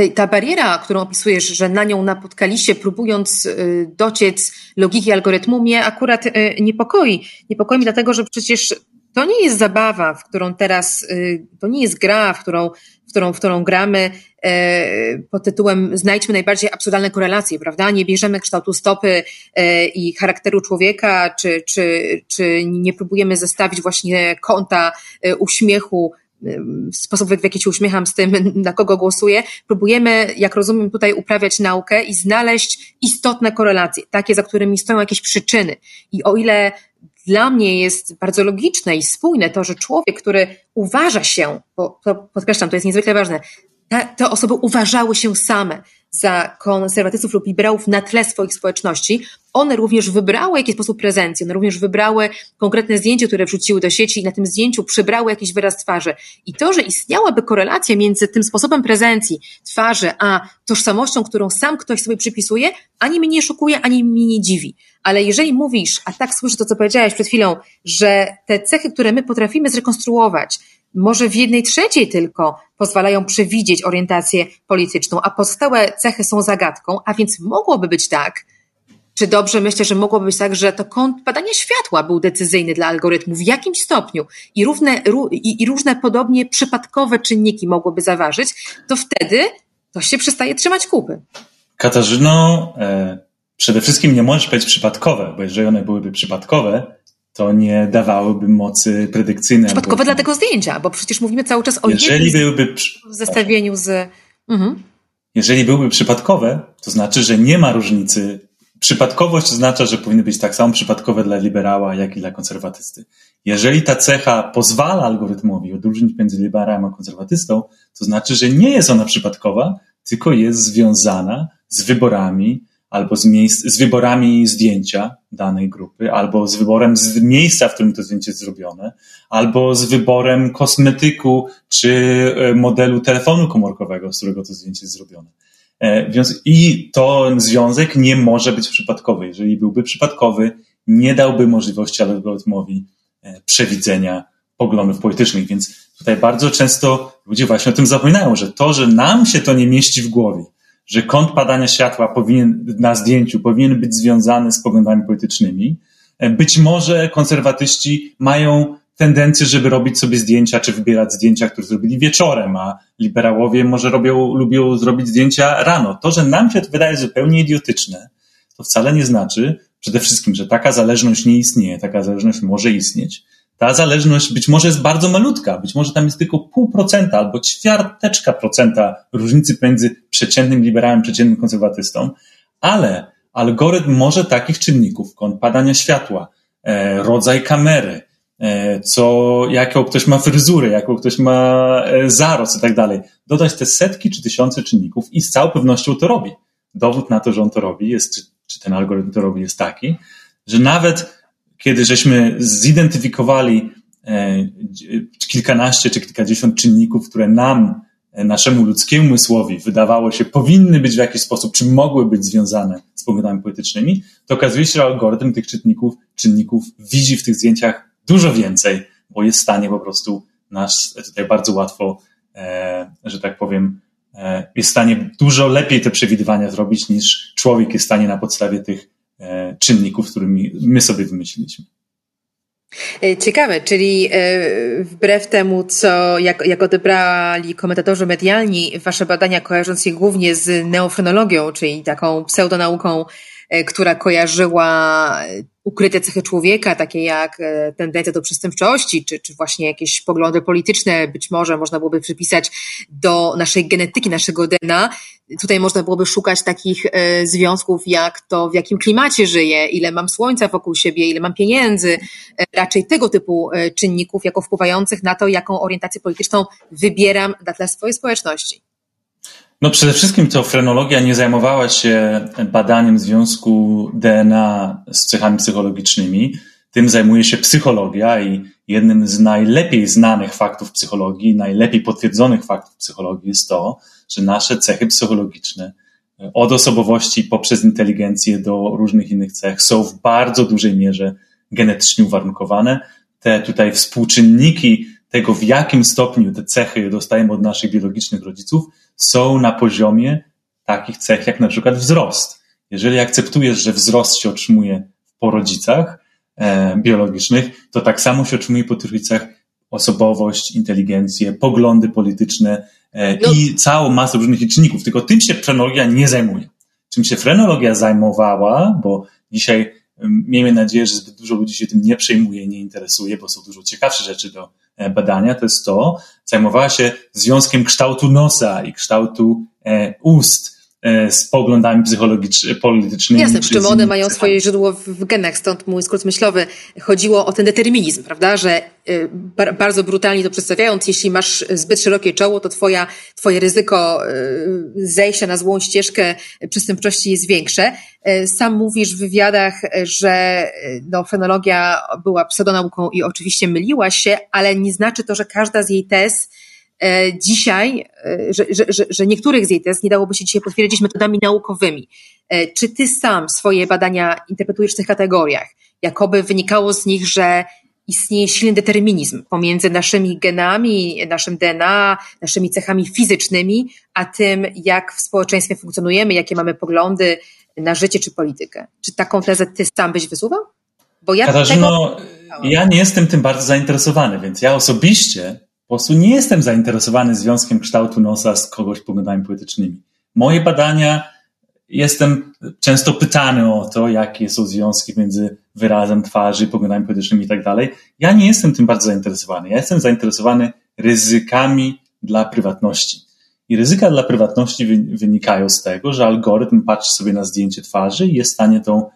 S1: y, ta bariera, którą opisujesz, że na nią napotkaliście, próbując y, dociec logiki algorytmu, mnie akurat y, niepokoi. Niepokoi mi dlatego, że przecież to nie jest zabawa, w którą teraz, to nie jest gra, w którą, w którą, w którą gramy pod tytułem znajdźmy najbardziej absurdalne korelacje, prawda? Nie bierzemy kształtu stopy i charakteru człowieka, czy, czy, czy nie próbujemy zestawić właśnie kąta uśmiechu sposób, w jaki się uśmiecham z tym, na kogo głosuję, próbujemy, jak rozumiem, tutaj uprawiać naukę i znaleźć istotne korelacje, takie, za którymi stoją jakieś przyczyny. I o ile dla mnie jest bardzo logiczne i spójne to, że człowiek, który uważa się, bo to podkreślam, to jest niezwykle ważne, te osoby uważały się same za konserwatystów lub liberałów na tle swoich społeczności, one również wybrały jakiś sposób prezencję, one również wybrały konkretne zdjęcie, które wrzuciły do sieci i na tym zdjęciu przybrały jakiś wyraz twarzy. I to, że istniałaby korelacja między tym sposobem prezencji twarzy, a tożsamością, którą sam ktoś sobie przypisuje, ani mnie nie szokuje, ani mnie nie dziwi. Ale jeżeli mówisz, a tak słyszę to, co powiedziałeś przed chwilą, że te cechy, które my potrafimy zrekonstruować, może w jednej trzeciej tylko pozwalają przewidzieć orientację polityczną, a pozostałe cechy są zagadką, a więc mogłoby być tak, czy dobrze myślę, że mogłoby być tak, że to kąt badania światła był decyzyjny dla algorytmu w jakimś stopniu i, równe, i, i różne podobnie przypadkowe czynniki mogłyby zaważyć, to wtedy to się przestaje trzymać kupy.
S3: Katarzyno, e, przede wszystkim nie możesz powiedzieć przypadkowe, bo jeżeli one byłyby przypadkowe, to nie dawałyby mocy predykcyjnej.
S1: Przypadkowe dla tego zdjęcia, bo przecież mówimy cały czas o
S3: jeżeli byłyby
S1: w zestawieniu z... Mhm.
S3: Jeżeli byłyby przypadkowe, to znaczy, że nie ma różnicy. Przypadkowość oznacza, że powinny być tak samo przypadkowe dla liberała, jak i dla konserwatysty. Jeżeli ta cecha pozwala algorytmowi odróżnić między liberałem a konserwatystą, to znaczy, że nie jest ona przypadkowa, tylko jest związana z wyborami, albo z, miejsc, z wyborami zdjęcia danej grupy, albo z wyborem z miejsca, w którym to zdjęcie jest zrobione, albo z wyborem kosmetyku czy e, modelu telefonu komórkowego, z którego to zdjęcie jest zrobione. E, I to związek nie może być przypadkowy. Jeżeli byłby przypadkowy, nie dałby możliwości algorytmowi e, przewidzenia poglądów politycznych. Więc tutaj bardzo często ludzie właśnie o tym zapominają, że to, że nam się to nie mieści w głowie, że kąt padania światła powinien, na zdjęciu powinien być związany z poglądami politycznymi. E, być może konserwatyści mają tendencję, żeby robić sobie zdjęcia, czy wybierać zdjęcia, które zrobili wieczorem, a liberałowie może robią, lubią zrobić zdjęcia rano. To, że nam się to wydaje zupełnie idiotyczne, to wcale nie znaczy przede wszystkim, że taka zależność nie istnieje, taka zależność może istnieć ta zależność być może jest bardzo malutka, być może tam jest tylko pół procenta albo ćwiarteczka procenta różnicy pomiędzy przeciętnym liberałem, przeciętnym konserwatystą, ale algorytm może takich czynników, kąt padania światła, e, rodzaj kamery, e, co, jaką ktoś ma fryzurę, jaką ktoś ma e, zarost i tak dalej, dodać te setki czy tysiące czynników i z całą pewnością to robi. Dowód na to, że on to robi, jest, czy ten algorytm to robi, jest taki, że nawet kiedy żeśmy zidentyfikowali e, kilkanaście czy kilkadziesiąt czynników, które nam, e, naszemu ludzkiemu umysłowi wydawało się powinny być w jakiś sposób, czy mogły być związane z poglądami politycznymi, to okazuje się, że algorytm tych czynników, czynników widzi w tych zdjęciach dużo więcej, bo jest w stanie po prostu nas tutaj bardzo łatwo, e, że tak powiem, jest w stanie dużo lepiej te przewidywania zrobić niż człowiek jest w stanie na podstawie tych czynników, którymi my sobie wymyśliliśmy.
S1: E, ciekawe, czyli e, wbrew temu, co jak, jak odebrali komentatorzy medialni wasze badania kojarząc je głównie z neofrenologią, czyli taką pseudonauką, która kojarzyła ukryte cechy człowieka, takie jak e, tendencja do przestępczości, czy, czy właśnie jakieś poglądy polityczne, być może można byłoby przypisać do naszej genetyki, naszego DNA. Tutaj można byłoby szukać takich e, związków, jak to, w jakim klimacie żyję, ile mam słońca wokół siebie, ile mam pieniędzy, e, raczej tego typu czynników, jako wpływających na to, jaką orientację polityczną wybieram dla swojej społeczności.
S3: No przede wszystkim to frenologia nie zajmowała się badaniem związku DNA z cechami psychologicznymi. Tym zajmuje się psychologia i jednym z najlepiej znanych faktów psychologii, najlepiej potwierdzonych faktów psychologii jest to, że nasze cechy psychologiczne od osobowości poprzez inteligencję do różnych innych cech są w bardzo dużej mierze genetycznie uwarunkowane. Te tutaj współczynniki tego, w jakim stopniu te cechy dostajemy od naszych biologicznych rodziców, są na poziomie takich cech jak na przykład wzrost. Jeżeli akceptujesz, że wzrost się otrzymuje po rodzicach e, biologicznych, to tak samo się otrzymuje po tych rodzicach osobowość, inteligencję, poglądy polityczne e, no. i całą masę różnych czynników. Tylko tym się frenologia nie zajmuje. Czym się frenologia zajmowała, bo dzisiaj miejmy nadzieję, że zbyt dużo ludzi się tym nie przejmuje, nie interesuje, bo są dużo ciekawsze rzeczy do E, badania, to jest to, zajmowała się związkiem kształtu nosa i kształtu e, ust z poglądami politycznymi.
S1: Jasne, przy czym one mają swoje źródło w genach, stąd mój skrót myślowy. Chodziło o ten determinizm, prawda, że bardzo brutalnie to przedstawiając, jeśli masz zbyt szerokie czoło, to twoja, twoje ryzyko zejścia na złą ścieżkę przestępczości jest większe. Sam mówisz w wywiadach, że no, fenologia była pseudonauką i oczywiście myliła się, ale nie znaczy to, że każda z jej tez dzisiaj, że, że, że, że niektórych z jej tez nie dałoby się dzisiaj potwierdzić metodami naukowymi. Czy ty sam swoje badania interpretujesz w tych kategoriach? Jakoby wynikało z nich, że istnieje silny determinizm pomiędzy naszymi genami, naszym DNA, naszymi cechami fizycznymi, a tym, jak w społeczeństwie funkcjonujemy, jakie mamy poglądy na życie czy politykę. Czy taką tezę ty sam byś wysuwał?
S3: Bo ja Katarzyno, tego... ja nie jestem tym bardzo zainteresowany, więc ja osobiście po prostu nie jestem zainteresowany związkiem kształtu nosa z kogoś poglądami politycznymi. Moje badania, jestem często pytany o to, jakie są związki między wyrazem twarzy, poglądami politycznymi i tak dalej. Ja nie jestem tym bardzo zainteresowany. Ja jestem zainteresowany ryzykami dla prywatności. I ryzyka dla prywatności wynikają z tego, że algorytm patrzy sobie na zdjęcie twarzy i jest w stanie tą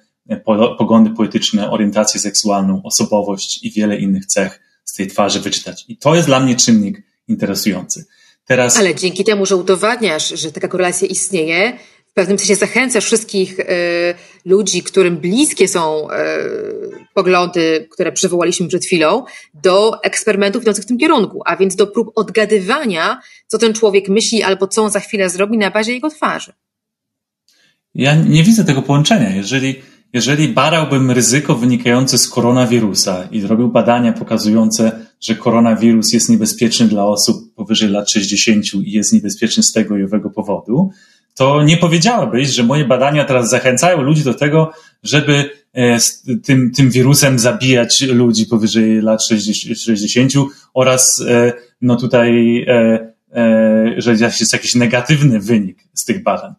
S3: poglądy polityczne, orientację seksualną, osobowość i wiele innych cech z tej twarzy wyczytać. I to jest dla mnie czynnik interesujący.
S1: Teraz... Ale dzięki temu, że udowadniasz, że taka korelacja istnieje, w pewnym sensie zachęcasz wszystkich y, ludzi, którym bliskie są y, poglądy, które przywołaliśmy przed chwilą, do eksperymentów idących w tym kierunku, a więc do prób odgadywania, co ten człowiek myśli albo co on za chwilę zrobi na bazie jego twarzy.
S3: Ja nie widzę tego połączenia. Jeżeli jeżeli badałbym ryzyko wynikające z koronawirusa i zrobił badania pokazujące, że koronawirus jest niebezpieczny dla osób powyżej lat 60 i jest niebezpieczny z tego i owego powodu, to nie powiedziałabyś, że moje badania teraz zachęcają ludzi do tego, żeby e, tym, tym wirusem zabijać ludzi powyżej lat 60 oraz e, no tutaj, e, że jest jakiś negatywny wynik z tych badań.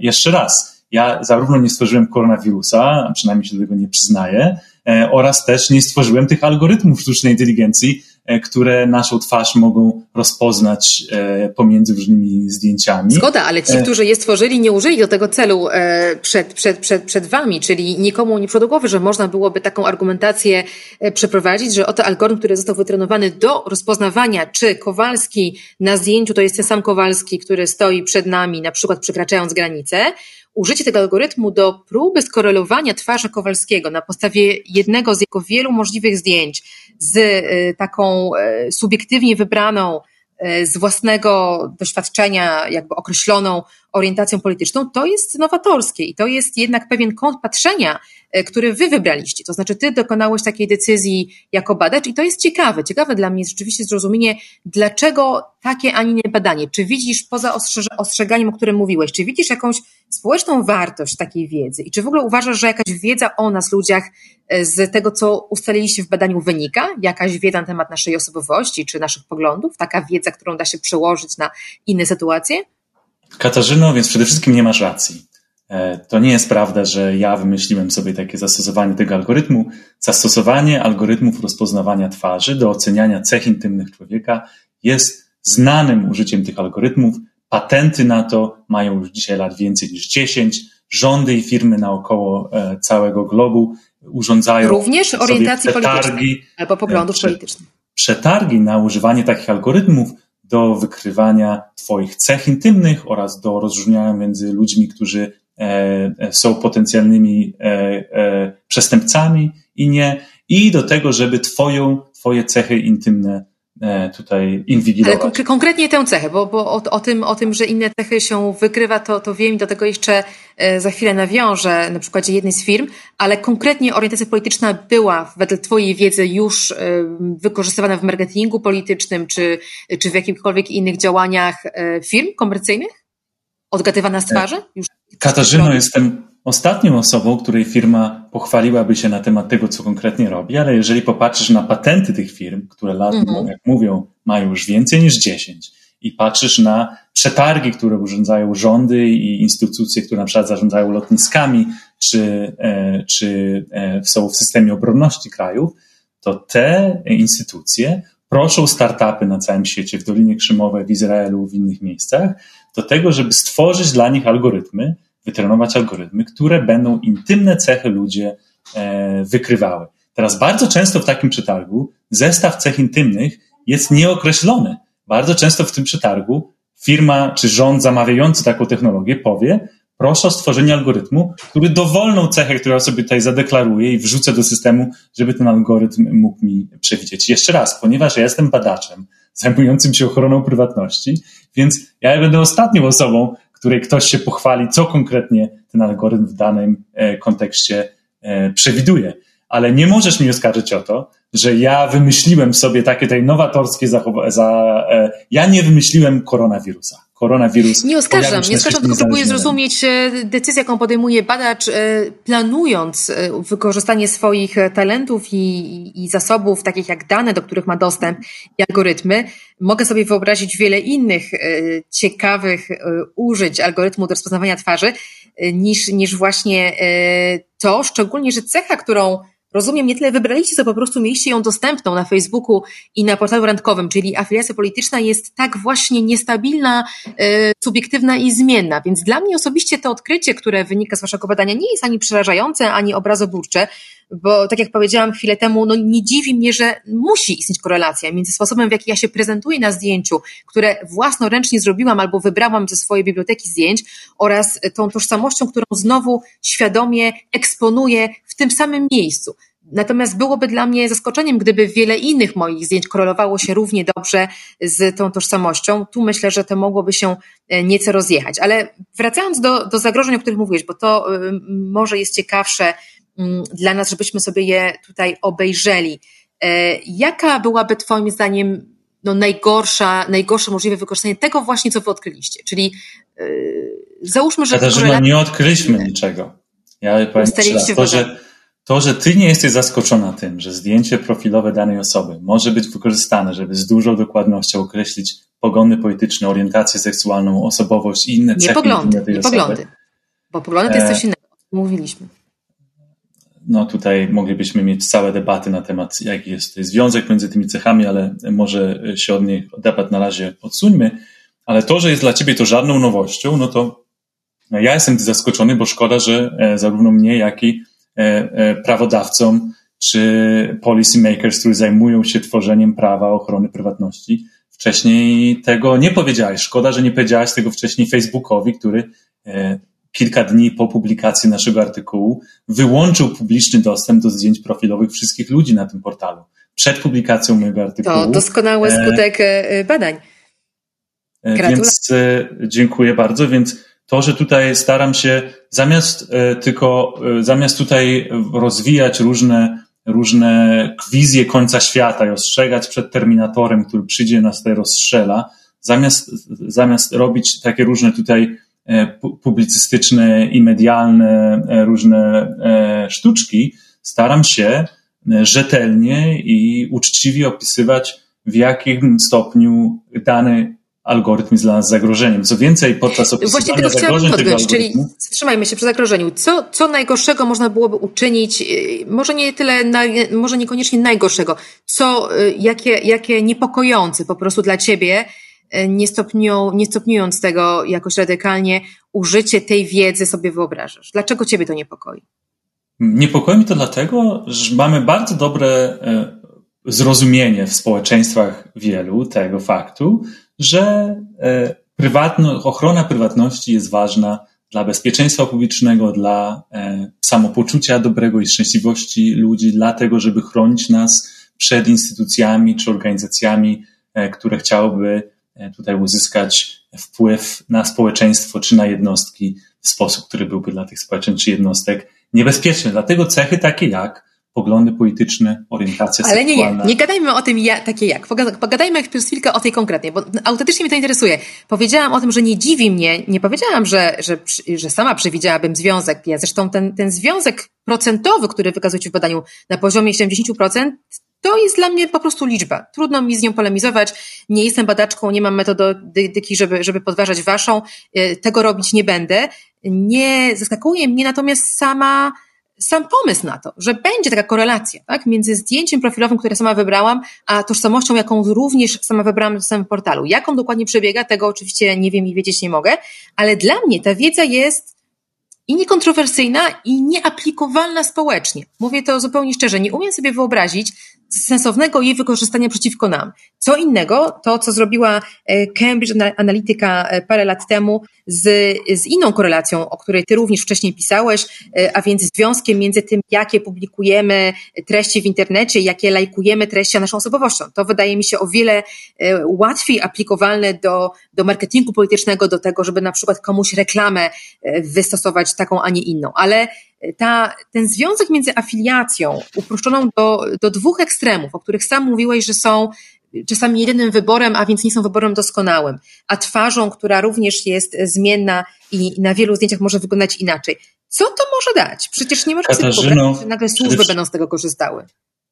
S3: Jeszcze raz, ja zarówno nie stworzyłem koronawirusa, przynajmniej się do tego nie przyznaję, e, oraz też nie stworzyłem tych algorytmów sztucznej inteligencji, e, które naszą twarz mogą rozpoznać e, pomiędzy różnymi zdjęciami.
S1: Zgoda, ale ci, którzy je stworzyli, nie użyli do tego celu przed, przed, przed, przed wami, czyli nikomu nie przyszło głowy, że można byłoby taką argumentację przeprowadzić, że oto algorytm, który został wytrenowany do rozpoznawania, czy Kowalski na zdjęciu to jest ten sam Kowalski, który stoi przed nami, na przykład przekraczając granicę, użycie tego algorytmu do próby skorelowania twarzy Kowalskiego na podstawie jednego z jego wielu możliwych zdjęć z y, taką y, subiektywnie wybraną y, z własnego doświadczenia, jakby określoną orientacją polityczną, to jest nowatorskie i to jest jednak pewien kąt patrzenia, e, który wy wybraliście. To znaczy, ty dokonałeś takiej decyzji jako badacz i to jest ciekawe. Ciekawe dla mnie jest rzeczywiście zrozumienie, dlaczego takie, a nie badanie. Czy widzisz poza ostrzeganiem, o którym mówiłeś, czy widzisz jakąś społeczną wartość takiej wiedzy i czy w ogóle uważasz, że jakaś wiedza o nas, ludziach, e, z tego, co ustaliliście w badaniu wynika? Jakaś wiedza na temat naszej osobowości czy naszych poglądów? Taka wiedza, którą da się przełożyć na inne sytuacje?
S3: Katarzyno, więc przede wszystkim nie masz racji. E, to nie jest prawda, że ja wymyśliłem sobie takie zastosowanie tego algorytmu. Zastosowanie algorytmów rozpoznawania twarzy do oceniania cech intymnych człowieka jest znanym użyciem tych algorytmów. Patenty na to mają już dzisiaj lat więcej niż 10. Rządy i firmy naokoło e, całego globu urządzają
S1: również orientacji politycznej albo poglądów e, politycznych.
S3: Przetargi na używanie takich algorytmów do wykrywania Twoich cech intymnych oraz do rozróżniania między ludźmi, którzy e, e, są potencjalnymi e, przestępcami i nie, i do tego, żeby Twoją, Twoje cechy intymne tutaj inwigilować.
S1: Ale konkretnie tę cechę, bo, bo o, o, tym, o tym, że inne cechy się wykrywa, to, to wiem i do tego jeszcze e, za chwilę nawiążę na przykładzie jednej z firm, ale konkretnie orientacja polityczna była wedle Twojej wiedzy już e, wykorzystywana w marketingu politycznym, czy, czy w jakichkolwiek innych działaniach firm komercyjnych? Odgadywana z twarzy? Już
S3: Katarzyno, jestem ostatnią osobą, której firma pochwaliłaby się na temat tego, co konkretnie robi, ale jeżeli popatrzysz na patenty tych firm, które lat, mhm. jak mówią, mają już więcej niż 10 i patrzysz na przetargi, które urządzają rządy i instytucje, które na przykład zarządzają lotniskami, czy, e, czy e, są w systemie obronności krajów, to te instytucje proszą startupy na całym świecie, w Dolinie Krzemowej, w Izraelu, w innych miejscach, do tego, żeby stworzyć dla nich algorytmy, wytrenować algorytmy, które będą intymne cechy ludzie e, wykrywały. Teraz bardzo często w takim przetargu zestaw cech intymnych jest nieokreślony. Bardzo często w tym przetargu firma czy rząd zamawiający taką technologię powie, proszę o stworzenie algorytmu, który dowolną cechę, którą sobie tutaj zadeklaruję i wrzucę do systemu, żeby ten algorytm mógł mi przewidzieć. Jeszcze raz, ponieważ ja jestem badaczem zajmującym się ochroną prywatności, więc ja będę ostatnią osobą, której ktoś się pochwali, co konkretnie ten algorytm w danym e, kontekście e, przewiduje. Ale nie możesz mi oskarżyć o to, że ja wymyśliłem sobie takie tej nowatorskie zachowanie. Za, e, ja nie wymyśliłem koronawirusa koronawirus.
S1: Nie oskarżam, nie oskarżam, tylko próbuję zrozumieć e, decyzję, jaką podejmuje badacz, e, planując e, wykorzystanie swoich talentów i, i zasobów, takich jak dane, do których ma dostęp i algorytmy. Mogę sobie wyobrazić wiele innych ciekawych użyć algorytmu do rozpoznawania twarzy. niż, niż właśnie to, szczególnie, że cecha, którą rozumiem, nie tyle wybraliście, co po prostu mieliście ją dostępną na Facebooku i na portalu randkowym, czyli afiliacja polityczna jest tak właśnie niestabilna, e, subiektywna i zmienna. Więc dla mnie osobiście to odkrycie, które wynika z waszego badania, nie jest ani przerażające, ani obrazoburcze, bo tak jak powiedziałam chwilę temu, no nie dziwi mnie, że musi istnieć korelacja między sposobem, w jaki ja się prezentuję na zdjęciu, które własnoręcznie zrobiłam albo wybrałam ze swojej biblioteki zdjęć oraz tą tożsamością, którą znowu świadomie eksponuję w tym samym miejscu. Natomiast byłoby dla mnie zaskoczeniem, gdyby wiele innych moich zdjęć korelowało się równie dobrze z tą tożsamością. Tu myślę, że to mogłoby się e, nieco rozjechać. Ale wracając do, do zagrożeń, o których mówiłeś, bo to y, może jest ciekawsze y, dla nas, żebyśmy sobie je tutaj obejrzeli. Y, jaka byłaby Twoim zdaniem no, najgorsza, najgorsze możliwe wykorzystanie tego właśnie, co Wy odkryliście? Czyli załóżmy, że...
S3: Katarzyna, nie odkryliśmy niczego. Ja powiem to, że to, że ty nie jesteś zaskoczona tym, że zdjęcie profilowe danej osoby może być wykorzystane, żeby z dużą dokładnością określić poglądy polityczne, orientację seksualną, osobowość i inne
S1: nie
S3: cechy
S1: poglądy, tej nie osoby. poglądy. Bo poglądy to jest coś innego, mówiliśmy.
S3: No tutaj moglibyśmy mieć całe debaty na temat, jaki jest związek między tymi cechami, ale może się od niej debat na razie odsuńmy. Ale to, że jest dla ciebie to żadną nowością, no to ja jestem zaskoczony, bo szkoda, że e, zarówno mnie, jak i E, e, prawodawcom czy policy makers, którzy zajmują się tworzeniem prawa ochrony prywatności. Wcześniej tego nie powiedziałeś. Szkoda, że nie powiedziałaś tego wcześniej Facebookowi, który e, kilka dni po publikacji naszego artykułu wyłączył publiczny dostęp do zdjęć profilowych wszystkich ludzi na tym portalu. Przed publikacją mojego artykułu.
S1: To doskonały skutek badań.
S3: Gratulacje. Więc dziękuję bardzo. Więc to, że tutaj staram się zamiast e, tylko, e, zamiast tutaj rozwijać różne, różne wizje końca świata i ostrzegać przed terminatorem, który przyjdzie nas tutaj rozstrzela, zamiast, zamiast robić takie różne tutaj e, publicystyczne i medialne różne sztuczki, staram się rzetelnie i uczciwie opisywać, w jakim stopniu dany algorytm jest dla nas zagrożeniem. Co więcej, podczas opisywania Właśnie tego zagrożeń podjąć,
S1: czyli zatrzymajmy się przy zagrożeniu. Co, co najgorszego można byłoby uczynić, y, może nie tyle, może niekoniecznie najgorszego, co, y, jakie, jakie niepokojące po prostu dla ciebie, y, nie, stopniują, nie stopniując tego jakoś radykalnie, użycie tej wiedzy sobie wyobrażasz? Dlaczego ciebie to niepokoi?
S3: Niepokoi mi to dlatego, że mamy bardzo dobre zrozumienie w społeczeństwach wielu tego faktu, że e, prywatno, ochrona prywatności jest ważna dla bezpieczeństwa publicznego, dla e, samopoczucia dobrego i szczęśliwości ludzi, dlatego, żeby chronić nas przed instytucjami czy organizacjami, e, które chciałyby tutaj uzyskać wpływ na społeczeństwo czy na jednostki w sposób, który byłby dla tych społeczeństw czy jednostek niebezpieczny. Dlatego cechy takie jak poglądy polityczne, orientacja
S1: Ale seksualna. Ale nie, nie, nie gadajmy o tym ja, takie jak. Pogadajmy przez chwilkę o tej konkretnej, bo autentycznie mnie to interesuje. Powiedziałam o tym, że nie dziwi mnie, nie powiedziałam, że, że, że sama przewidziałabym związek. Ja zresztą ten, ten związek procentowy, który wykazujecie w badaniu na poziomie 70%, to jest dla mnie po prostu liczba. Trudno mi z nią polemizować. Nie jestem badaczką, nie mam metodyki, żeby, żeby podważać waszą. E, tego robić nie będę. Nie zaskakuje mnie natomiast sama sam pomysł na to, że będzie taka korelacja tak, między zdjęciem profilowym, które sama wybrałam, a tożsamością, jaką również sama wybrałam na samym portalu. Jak on dokładnie przebiega, tego oczywiście nie wiem i wiedzieć nie mogę, ale dla mnie ta wiedza jest i niekontrowersyjna, i nieaplikowalna społecznie. Mówię to zupełnie szczerze. Nie umiem sobie wyobrazić sensownego jej wykorzystania przeciwko nam. Co innego, to co zrobiła e, Cambridge Analytica e, parę lat temu z, z inną korelacją, o której ty również wcześniej pisałeś, e, a więc związkiem między tym, jakie publikujemy treści w internecie, jakie lajkujemy treści, a naszą osobowością. To wydaje mi się o wiele łatwiej aplikowalne do, do marketingu politycznego, do tego, żeby na przykład komuś reklamę wystosować taką, a nie inną. Ale ta, ten związek między afiliacją uproszczoną do, do dwóch ekstremów, o których sam mówiłeś, że są czasami jedynym wyborem, a więc nie są wyborem doskonałym, a twarzą, która również jest zmienna i na wielu zdjęciach może wyglądać inaczej. Co to może dać? Przecież nie możemy sobie wyobrazić, że nagle służby będą z tego korzystały.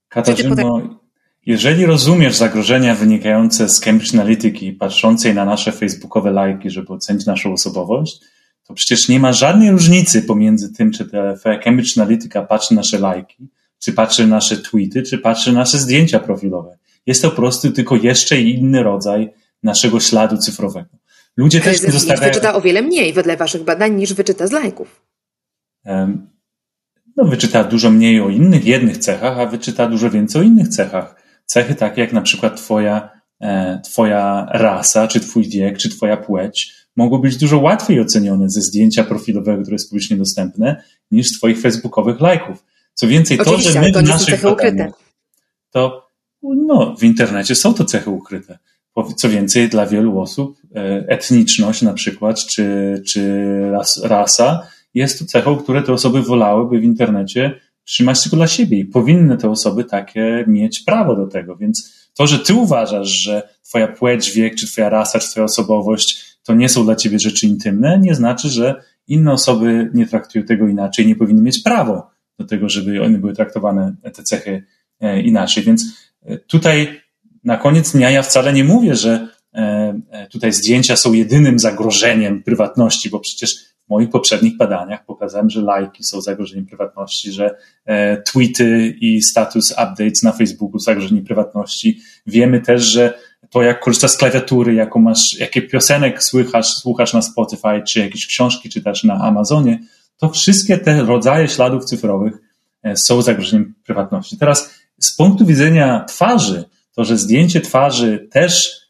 S3: Katarzyno, jeżeli rozumiesz zagrożenia wynikające z Cambridge Analytyki, patrzącej na nasze facebookowe lajki, żeby ocenić naszą osobowość, to przecież nie ma żadnej różnicy pomiędzy tym, czy Cambridge Analytica patrzy nasze lajki, czy patrzy nasze tweety, czy patrzy nasze zdjęcia profilowe. Jest to po prostu tylko jeszcze inny rodzaj naszego śladu cyfrowego.
S1: Ludzie też nie zostawiają... wyczyta o wiele mniej wedle waszych badań niż wyczyta z lajków.
S3: No, wyczyta dużo mniej o innych jednych cechach, a wyczyta dużo więcej o innych cechach. Cechy takie jak na przykład twoja, e, twoja rasa, czy twój wiek, czy twoja płeć mogą być dużo łatwiej ocenione ze zdjęcia profilowego, które jest publicznie dostępne, niż z twoich facebookowych lajków. Co więcej,
S1: Oczywiście, to, że my to w naszych badaniach,
S3: to no, w internecie są to cechy ukryte. Co więcej, dla wielu osób e, etniczność na przykład, czy, czy rasa jest to cechą, które te osoby wolałyby w internecie trzymać tylko dla siebie i powinny te osoby takie mieć prawo do tego. Więc to, że ty uważasz, że twoja płeć, wiek, czy twoja rasa, czy twoja osobowość to nie są dla ciebie rzeczy intymne, nie znaczy, że inne osoby nie traktują tego inaczej, nie powinny mieć prawo do tego, żeby one były traktowane, te cechy e, inaczej. Więc e, tutaj na koniec dnia ja wcale nie mówię, że e, tutaj zdjęcia są jedynym zagrożeniem prywatności, bo przecież w moich poprzednich badaniach pokazałem, że lajki są zagrożeniem prywatności, że tweety i status updates na Facebooku są zagrożeniem prywatności. Wiemy też, że to jak korzystasz z klawiatury, jaką masz, jakie piosenek słychasz, słuchasz na Spotify, czy jakieś książki czytasz na Amazonie, to wszystkie te rodzaje śladów cyfrowych e, są zagrożeniem prywatności. Teraz z punktu widzenia twarzy, to, że zdjęcie twarzy też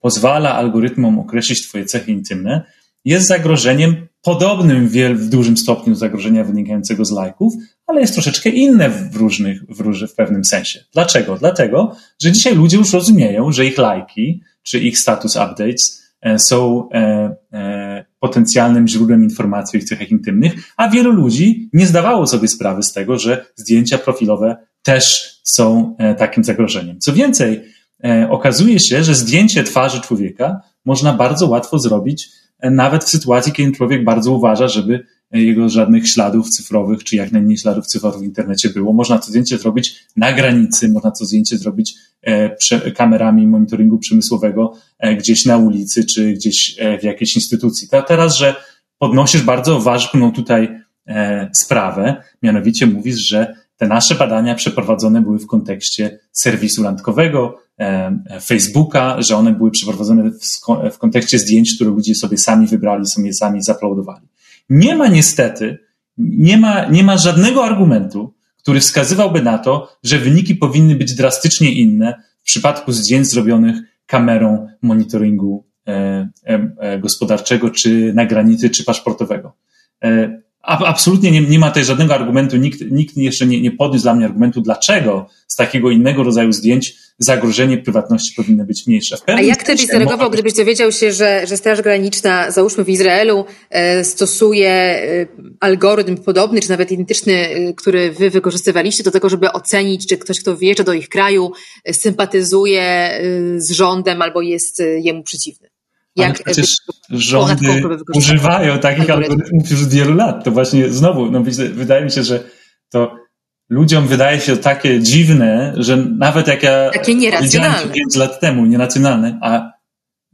S3: pozwala algorytmom określić Twoje cechy intymne, jest zagrożeniem podobnym w, dużym stopniu zagrożenia wynikającego z lajków, ale jest troszeczkę inne w różnych, w, różnych, w pewnym sensie. Dlaczego? Dlatego, że dzisiaj ludzie już rozumieją, że ich lajki czy ich status updates e, są e, e, potencjalnym źródłem informacji o ich cechach intymnych, a wielu ludzi nie zdawało sobie sprawy z tego, że zdjęcia profilowe też są e, takim zagrożeniem. Co więcej, e, okazuje się, że zdjęcie twarzy człowieka można bardzo łatwo zrobić nawet w sytuacji, kiedy człowiek bardzo uważa, żeby jego żadnych śladów cyfrowych, czy jak najmniej śladów cyfrowych w internecie było. Można to zdjęcie zrobić na granicy, można to zdjęcie zrobić e, kamerami monitoringu przemysłowego e, gdzieś na ulicy, czy gdzieś e, w jakiejś instytucji. teraz, że podnosisz bardzo ważną tutaj sprawę, mianowicie mówisz, że te nasze badania przeprowadzone były w kontekście serwisu randkowego, Facebooka, że one były przeprowadzone w kontekście zdjęć, które ludzie sobie sami wybrali, sobie sami zaplodowali. Nie ma niestety, nie ma, nie ma żadnego argumentu, który wskazywałby na to, że wyniki powinny być drastycznie inne w przypadku zdjęć zrobionych kamerą monitoringu e, e, e gospodarczego, czy na czy paszportowego. Absolutnie nie, nie ma tutaj żadnego argumentu, nikt, nikt jeszcze nie, nie podniósł dla mnie argumentu, dlaczego z takiego innego rodzaju zdjęć zagrożenie prywatności powinno być mniejsze.
S1: A jak ty byś zareagował, gdybyś dowiedział się, że, że Straż Graniczna, załóżmy w Izraelu, e, stosuje e, algorytm podobny, czy nawet identyczny, e, który wy wykorzystywaliście do tego, żeby ocenić, czy ktoś, kto wjeżdża do ich kraju, sympatyzuje z rządem albo jest jemu przeciwny?
S3: Jak Ale przecież rządy używają takich algorytmów już od wielu lat. To właśnie znowu, no, wydaje mi się, że to ludziom wydaje się takie dziwne, że nawet jak ja
S1: takie nieracjonalne.
S3: 5 lat temu, nieracjonalne, a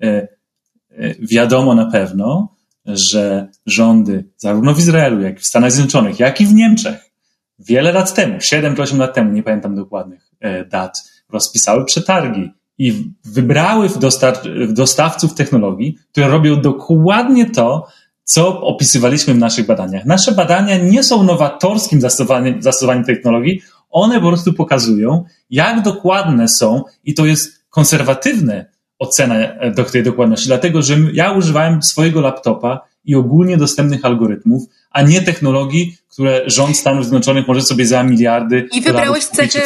S3: e, e, wiadomo na pewno, że rządy zarówno w Izraelu, jak i w Stanach Zjednoczonych, jak i w Niemczech wiele lat temu, 7 czy 8 lat temu, nie pamiętam dokładnych e, dat, rozpisały przetargi i wybrały w, w dostawców technologii, które robią dokładnie to, co opisywaliśmy w naszych badaniach. Nasze badania nie są nowatorskim zastosowaniem, zastosowaniem technologii, one po prostu pokazują, jak dokładne są i to jest konserwatywne ocena e, do tej dokładności, dlatego że ja używałem swojego laptopa i ogólnie dostępnych algorytmów, a nie technologii, które rząd Stanów Zjednoczonych może sobie za miliardy.
S1: I wybrałeś cechę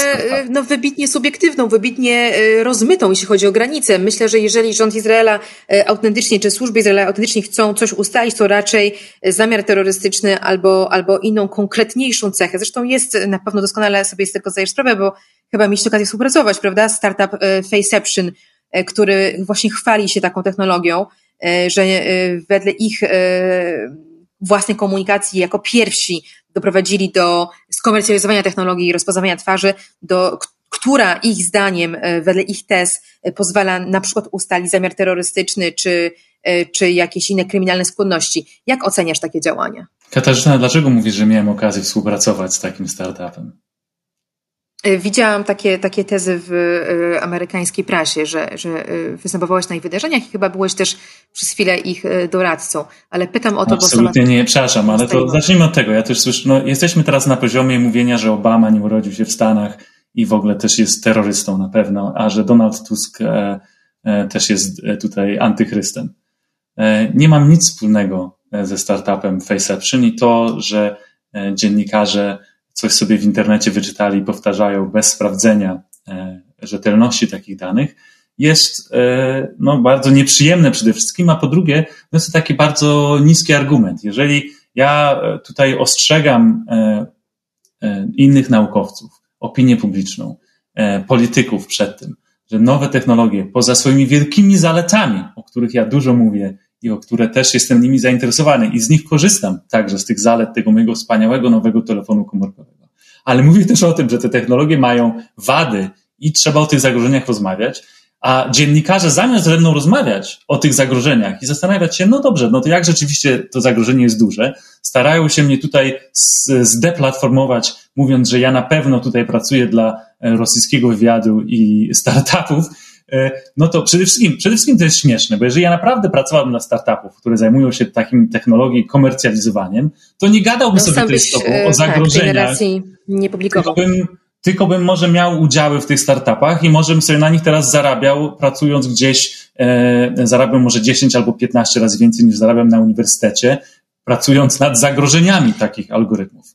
S1: no, wybitnie subiektywną, wybitnie e, rozmytą, jeśli chodzi o granice. Myślę, że jeżeli rząd Izraela e, autentycznie, czy służby Izraela autentycznie chcą coś ustalić, to raczej zamiar terrorystyczny albo, albo inną konkretniejszą cechę. Zresztą jest na pewno doskonale sobie z tego zdajesz sprawę, bo chyba mieliście okazję współpracować, prawda? Startup Faceception, który właśnie chwali się taką technologią E, że e, wedle ich e, własnej komunikacji jako pierwsi doprowadzili do skomercjalizowania technologii rozpoznawania twarzy, do, która ich zdaniem, wedle ich tez, pozwala na przykład ustalić zamiar terrorystyczny, czy czy jakieś inne kryminalne skłonności. Jak oceniasz takie działania?
S3: Katarzyna, dlaczego mówisz, że miałem okazję współpracować z takim startupem?
S1: E, widziałam takie, takie tezy w e, amerykańskiej prasie, że, że e, występowałeś na ich wydarzeniach i chyba byłeś też przez chwilę ich doradcą, ale pytam o to,
S3: Absolutnie bo sama... nie, przepraszam, ale to zacznijmy od tego. Ja też słyszę, no, jesteśmy teraz na poziomie mówienia, że Obama nie urodził się w Stanach i w ogóle też jest terrorystą na pewno, a że Donald Tusk e, e, też jest tutaj antychrystem. E, nie mam nic wspólnego ze startupem Faceception i to, że dziennikarze coś sobie w internecie wyczytali i powtarzają bez sprawdzenia e, rzetelności takich danych, jest e, no, bardzo nieprzyjemne przede wszystkim, a po drugie, no jest to taki bardzo niski argument. Jeżeli ja e, tutaj ostrzegam innych naukowców, opinię publiczną, polityków przed tym, że nowe technologie, poza swoimi wielkimi zaletami, o których ja dużo mówię o które też jestem nimi zainteresowany i z nich korzystam także z tych zalet tego mojego wspaniałego nowego telefonu komórkowego. Ale mówię też o tym, że te technologie mają wady i trzeba o tych zagrożeniach rozmawiać, a dziennikarze zamiast ze mną rozmawiać o tych zagrożeniach i zastanawiać się, no dobrze, no to jak rzeczywiście to zagrożenie jest duże, starają się mnie tutaj zdeplatformować, mówiąc, że ja na pewno tutaj pracuję dla e, rosyjskiego wywiadu i startupów, no to przede wszystkim, przede wszystkim to jest śmieszne, bo jeżeli ja naprawdę pracowałbym dla startupów, które zajmują się takim technologią komercjalizowaniem, to nie gadałbym no, sobie tutaj z tobą o e, tak, zagrożeniach. Tak,
S1: nie publikował.
S3: Tylko bym, tylko bym może miał udziały w tych startupach i może bym sobie na nich teraz zarabiał, pracując gdzieś, e, zarabiam może 10 albo 15 razy więcej niż zarabiam na uniwersytecie, pracując nad zagrożeniami takich algorytmów.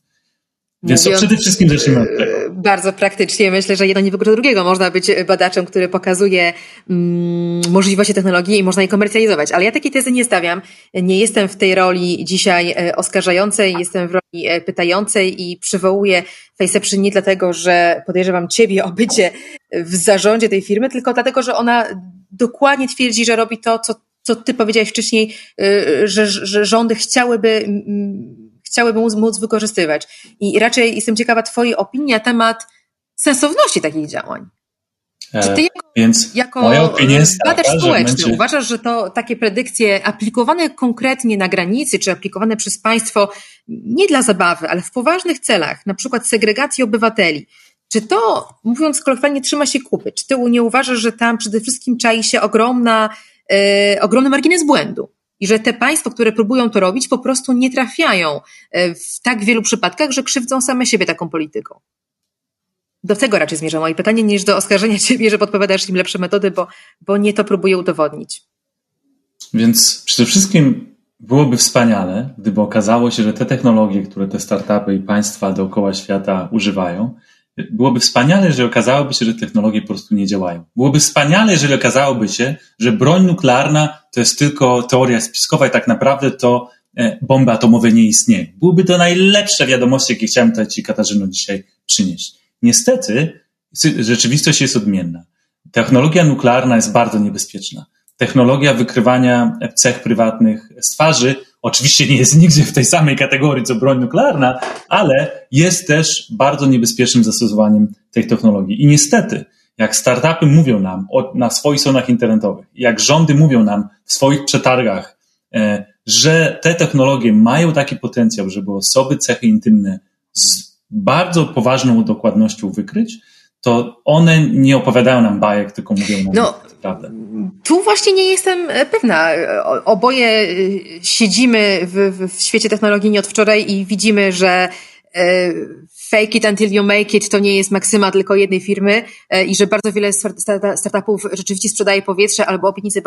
S3: Więc Mówiąc, przede wszystkim zacznijmy od tego.
S1: E, bardzo praktycznie myślę, że jedno nie wyklucza drugiego. Można być badaczem, który pokazuje mm, możliwości technologii i można je komercjalizować. Ale ja takiej tezy nie stawiam. Nie jestem w tej roli dzisiaj e, oskarżającej, jestem w roli e, pytającej i przywołuję FaceApp nie dlatego, że podejrzewam ciebie o bycie w zarządzie tej firmy, tylko dlatego, że ona dokładnie twierdzi, że robi to, co, co ty powiedziałeś wcześniej, że, że rządy chciałyby chciałyby móc, móc wykorzystywać. I raczej jestem ciekawa Twojej opinii na temat sensowności takich działań.
S3: Czy ty jako, Więc jako moja opinia jest
S1: badacz taka, społeczny że uważasz, że to takie predykcje aplikowane konkretnie na granicy, czy aplikowane przez państwo nie dla zabawy, ale w poważnych celach, na przykład segregacji obywateli, czy to, mówiąc kolokwialnie, trzyma się kupy? Czy ty nie uważasz, że tam przede wszystkim czai się ogromna, yy, ogromny margines błędu? I że te państwa, które próbują to robić, po prostu nie trafiają e, w tak wielu przypadkach, że krzywdzą same siebie taką polityką. Do tego raczej zmierza moje pytanie, niż do oskarżenia ciebie, że podpowiadasz im lepsze metody, bo, bo nie to próbuję udowodnić.
S3: Więc przede wszystkim byłoby wspaniale, gdyby okazało się, że te technologie, które te startupy i państwa dookoła świata używają, byłoby wspaniale, jeżeli okazałoby się, że technologie po prostu nie działają. Byłoby wspaniale, jeżeli okazałoby się, że broń nuklearna to jest tylko teoria spiskowa i tak naprawdę to e, bomby atomowe nie istnieją. Byłyby to najlepsze wiadomości, jakie chciałem tutaj Ci, Katarzyno, dzisiaj przynieść. Niestety, rzeczywistość jest odmienna. Technologia nuklearna jest bardzo niebezpieczna. Technologia wykrywania cech prywatnych z twarzy oczywiście nie jest nigdzie w tej samej kategorii co broń nuklearna, ale jest też bardzo niebezpiecznym zastosowaniem tej technologii. I niestety, jak startupy mówią nam o, na swoich stronach internetowych, jak rządy mówią nam w swoich przetargach, e, że te technologie mają taki potencjał, żeby osoby cechy intymne z bardzo poważną dokładnością wykryć, to one nie opowiadają nam bajek, tylko mówią nam no, prawdę.
S1: Tu właśnie nie jestem pewna. Oboje y, siedzimy w, w świecie technologii nie od wczoraj i widzimy, że e, fake it until you make it to nie jest maksyma tylko jednej firmy e, i że bardzo wiele startupów rzeczywiście sprzedaje powietrze albo obietnice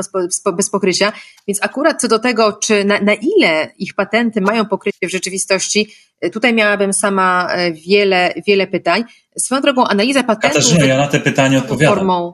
S1: bez, pokrycia. Więc akurat co do tego, czy na, na ile ich patenty mają pokrycie w rzeczywistości, e, tutaj miałabym sama e, wiele, wiele pytań. Swoją drogą analiza patentów...
S3: Katarzyna, ja na te pytania odpowiadam. Formą,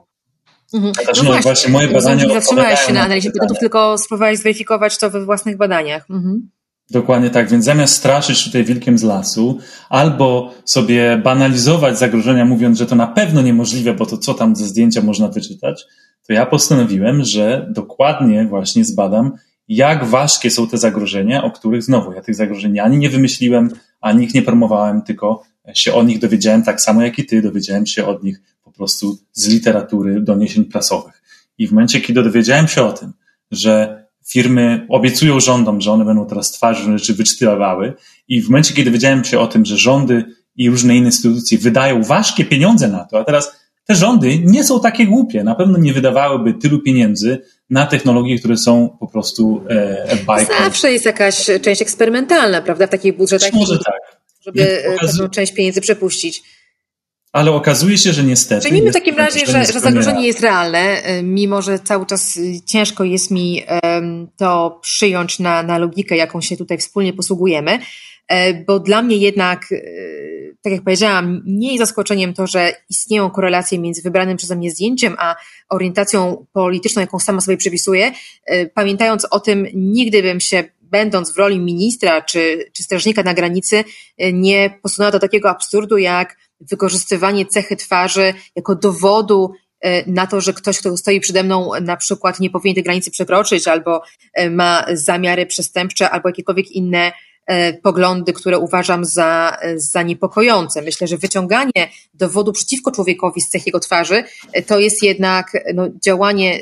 S1: Mhm. Katarzyna, no właśnie, właśnie moje badania. Nie zatrzymałeś się na analizie patentów, tylko spróbowałeś zweryfikować to we własnych badaniach. Mhm.
S3: Dokładnie tak, więc zamiast straszyć tutaj wilkiem z lasu, albo sobie banalizować zagrożenia, mówiąc, że to na pewno niemożliwe, bo to co tam ze zdjęcia można wyczytać, to ja postanowiłem, że dokładnie właśnie zbadam, jak ważkie są te zagrożenia, o których znowu ja tych zagrożeń ani nie wymyśliłem, ani ich nie promowałem, tylko się o nich dowiedziałem tak samo jak i ty, dowiedziałem się od nich po prostu z literatury, doniesień prasowych. I w momencie, kiedy dowiedziałem się o tym, że firmy obiecują rządom, że one będą teraz twarzy rzeczy wyczytywały i w momencie, kiedy wiedziałem się o tym, że rządy i różne inne instytucje wydają ważkie pieniądze na to, a teraz te rządy nie są takie głupie, na pewno nie wydawałyby tylu pieniędzy na technologie, które są po prostu e, bajką.
S1: Zawsze jest jakaś część eksperymentalna, prawda, w takich budżetach.
S3: Może tak.
S1: Żeby pewną część pieniędzy przepuścić.
S3: Ale okazuje się, że niestety.
S1: Przyjmijmy w takim razie, że, że zagrożenie jest realne, e, mimo że cały czas e, ciężko jest mi to przyjąć na, na logikę, jaką się tutaj wspólnie posługujemy, bo dla mnie jednak, tak jak powiedziałam, nie jest zaskoczeniem to, że istnieją korelacje między wybranym przeze mnie zdjęciem, a orientacją polityczną, jaką sama sobie przypisuję. Pamiętając o tym, nigdy bym się będąc w roli ministra czy, czy strażnika na granicy, nie posunęła do takiego absurdu, jak wykorzystywanie cechy twarzy jako dowodu e, na to, że ktoś, kto stoi przede mną, na przykład nie powinien tej granicy przekroczyć, albo e, ma zamiary przestępcze, albo jakiekolwiek inne e, poglądy, które uważam za, za niepokojące. Myślę, że wyciąganie dowodu przeciwko człowiekowi z cech jego twarzy to jest jednak no, działanie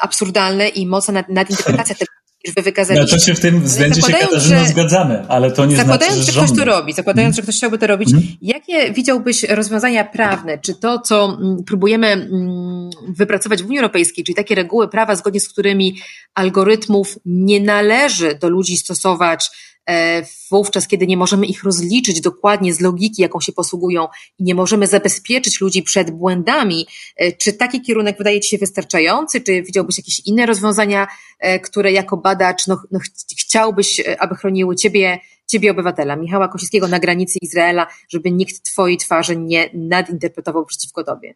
S1: absurdalne i mocna nadinterpretacja tego, niż wy wykazaliście.
S3: No to się w tym względzie się Katarzyno że, zgadzamy, ale to nie
S1: zakładając,
S3: znaczy,
S1: że, że ktoś to robi, zakładając, mm. że ktoś chciałby to robić, mm. jakie widziałbyś rozwiązania prawne? Czy to, co mm, próbujemy mm, wypracować w Unii Europejskiej, czyli takie reguły prawa, zgodnie z którymi algorytmów nie należy do ludzi stosować E, wówczas, kiedy nie możemy ich rozliczyć dokładnie z logiki, jaką się posługują i nie możemy zabezpieczyć ludzi przed błędami, e, czy taki kierunek wydaje Ci się wystarczający, czy widziałbyś jakieś inne rozwiązania, które jako badacz no, no chciałbyś, aby chroniły Ciebie, Ciebie obywatela, Michała Kosińskiego na granicy Izraela, żeby nikt Twojej twarzy nie nadinterpretował przeciwko Tobie?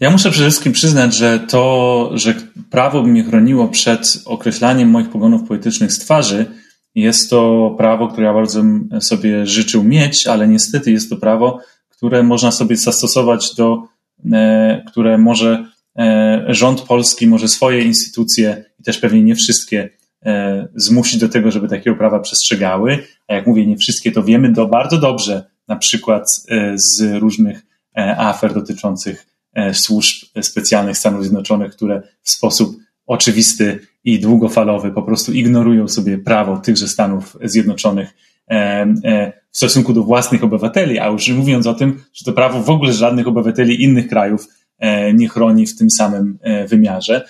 S3: Ja muszę przede wszystkim przyznać, że to, że prawo by mnie chroniło przed określaniem moich poglądów politycznych z twarzy, jest to prawo, które ja bardzo sobie życzył mieć, ale niestety jest to prawo, które można sobie zastosować do, e, które może e, rząd polski, może swoje instytucje i też pewnie nie wszystkie e, zmusić do tego, żeby takiego prawa przestrzegały. A jak mówię, nie wszystkie, to wiemy to bardzo dobrze, na przykład z różnych afer dotyczących służb specjalnych Stanów Zjednoczonych, które w sposób oczywisty i długofalowy po prostu ignorują sobie prawo tychże Stanów Zjednoczonych e, e, w stosunku do własnych obywateli, a już mówiąc o tym, że to prawo w ogóle żadnych obywateli innych krajów e, nie chroni w tym samym wymiarze.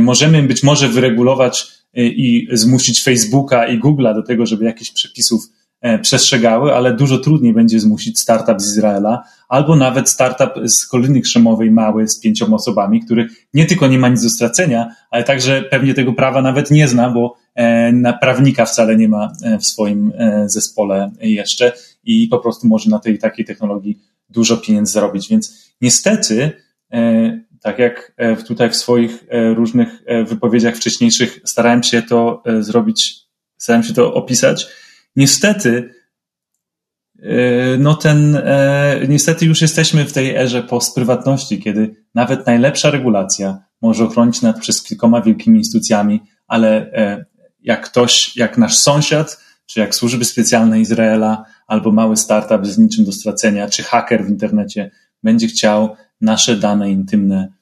S3: Możemy być może wyregulować i zmusić Facebooka i Google'a do tego, żeby jakichś przepisów E, przestrzegały, ale dużo trudniej będzie zmusić startup z Izraela albo nawet startup z Koliny Krzemowej mały z pięcioma osobami, który nie tylko nie ma nic do stracenia, ale także pewnie tego prawa nawet nie zna, bo e, na prawnika wcale nie ma e, w swoim zespole jeszcze i po prostu może na tej takiej technologii dużo pieniędzy zarobić. Więc niestety, tak jak tutaj w swoich różnych wypowiedziach wcześniejszych starałem się to zrobić, starałem się to opisać, Niestety, e, no ten, e, niestety już jesteśmy w tej erze postprywatności, kiedy nawet najlepsza regulacja może ochronić nad przez kilkoma wielkimi instytucjami, ale e, jak ktoś, jak nasz sąsiad, czy jak służby specjalne Izraela, albo mały startup z niczym do stracenia, czy haker w internecie będzie chciał nasze dane intymne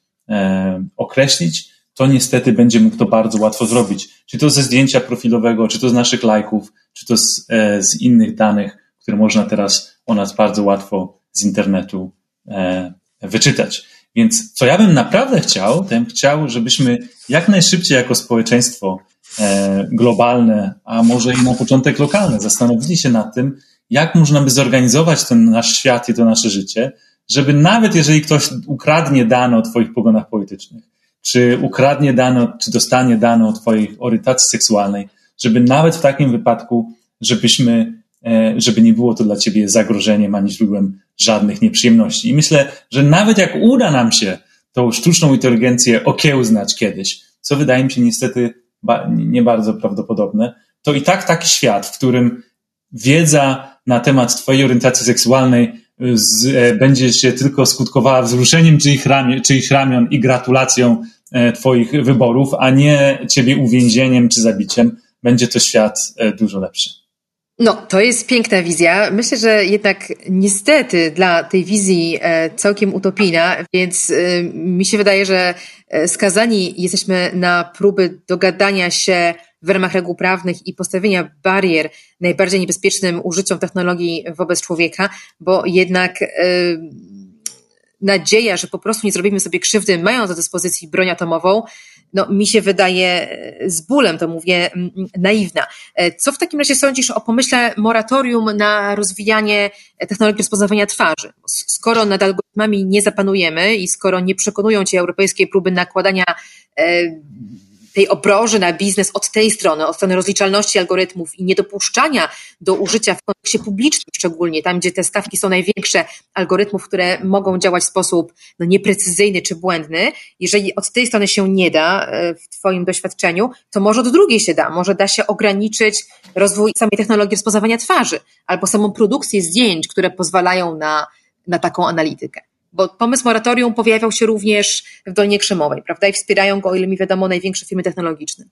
S3: określić, to niestety będzie mógł to bardzo łatwo zrobić. Czy to ze zdjęcia profilowego, czy to z naszych lajków, czy to z, e, z innych danych, które można teraz o nas bardzo łatwo z internetu e, wyczytać. Więc co ja bym naprawdę chciał, to bym chciał, żebyśmy jak najszybciej jako społeczeństwo e, globalne, a może i na początek lokalne, zastanowili się nad tym, jak można by zorganizować ten nasz świat i to nasze życie, żeby nawet jeżeli ktoś ukradnie dane o Twoich poglądach politycznych, czy ukradnie dane, czy dostanie dane o Twojej orientacji seksualnej, żeby nawet w takim wypadku, żebyśmy, e, żeby nie było to dla Ciebie zagrożeniem ani źródłem żadnych nieprzyjemności. I myślę, że nawet jak uda nam się tą sztuczną inteligencję okiełznać kiedyś, co wydaje mi się niestety nie bardzo prawdopodobne, to i tak taki świat, w którym wiedza na temat Twojej orientacji seksualnej z, e, będzie się tylko skutkowała wzruszeniem czyich ramion, czyich ramion i gratulacją e, Twoich wyborów, a nie Ciebie uwięzieniem czy zabiciem, będzie to świat e, dużo lepszy.
S1: No, to jest piękna wizja. Myślę, że jednak niestety dla tej wizji całkiem utopijna, więc mi się wydaje, że skazani jesteśmy na próby dogadania się w ramach reguł prawnych i postawienia barier najbardziej niebezpiecznym użyciom technologii wobec człowieka, bo jednak nadzieja, że po prostu nie zrobimy sobie krzywdy, mając do dyspozycji broń atomową, no, mi się wydaje e, z bólem, to mówię, naiwna. E, co w takim razie sądzisz o pomyśle moratorium na rozwijanie technologii rozpoznawania twarzy? Skoro nad algorytmami nie zapanujemy i skoro nie przekonują cię europejskie próby nakładania e, tej obroży na biznes od tej strony, od strony rozliczalności algorytmów i niedopuszczania do użycia w kontekście publicznym, szczególnie tam, gdzie te stawki są największe, algorytmów, które mogą działać w sposób no, nieprecyzyjny czy błędny. Jeżeli od tej strony się nie da e, w Twoim doświadczeniu, to może od drugiej się da. Może da się ograniczyć rozwój samej technologii rozpoznawania twarzy albo samą produkcję zdjęć, które pozwalają na, na taką analitykę. Bo pomysł moratorium pojawiał się również w Dolinie Krzemowej, prawda? I wspierają go, o ile mi wiadomo, największe firmy technologiczne.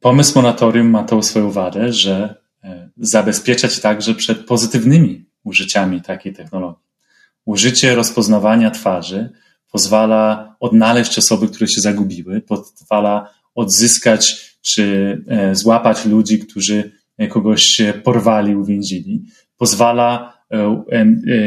S3: Pomysł moratorium ma tą swoją wadę, że e, zabezpieczać także przed pozytywnymi użyciami takiej technologii. Użycie rozpoznawania twarzy pozwala odnaleźć osoby, które się zagubiły, pozwala odzyskać czy e, złapać ludzi, którzy kogoś porwali, uwięzili, pozwala E, e,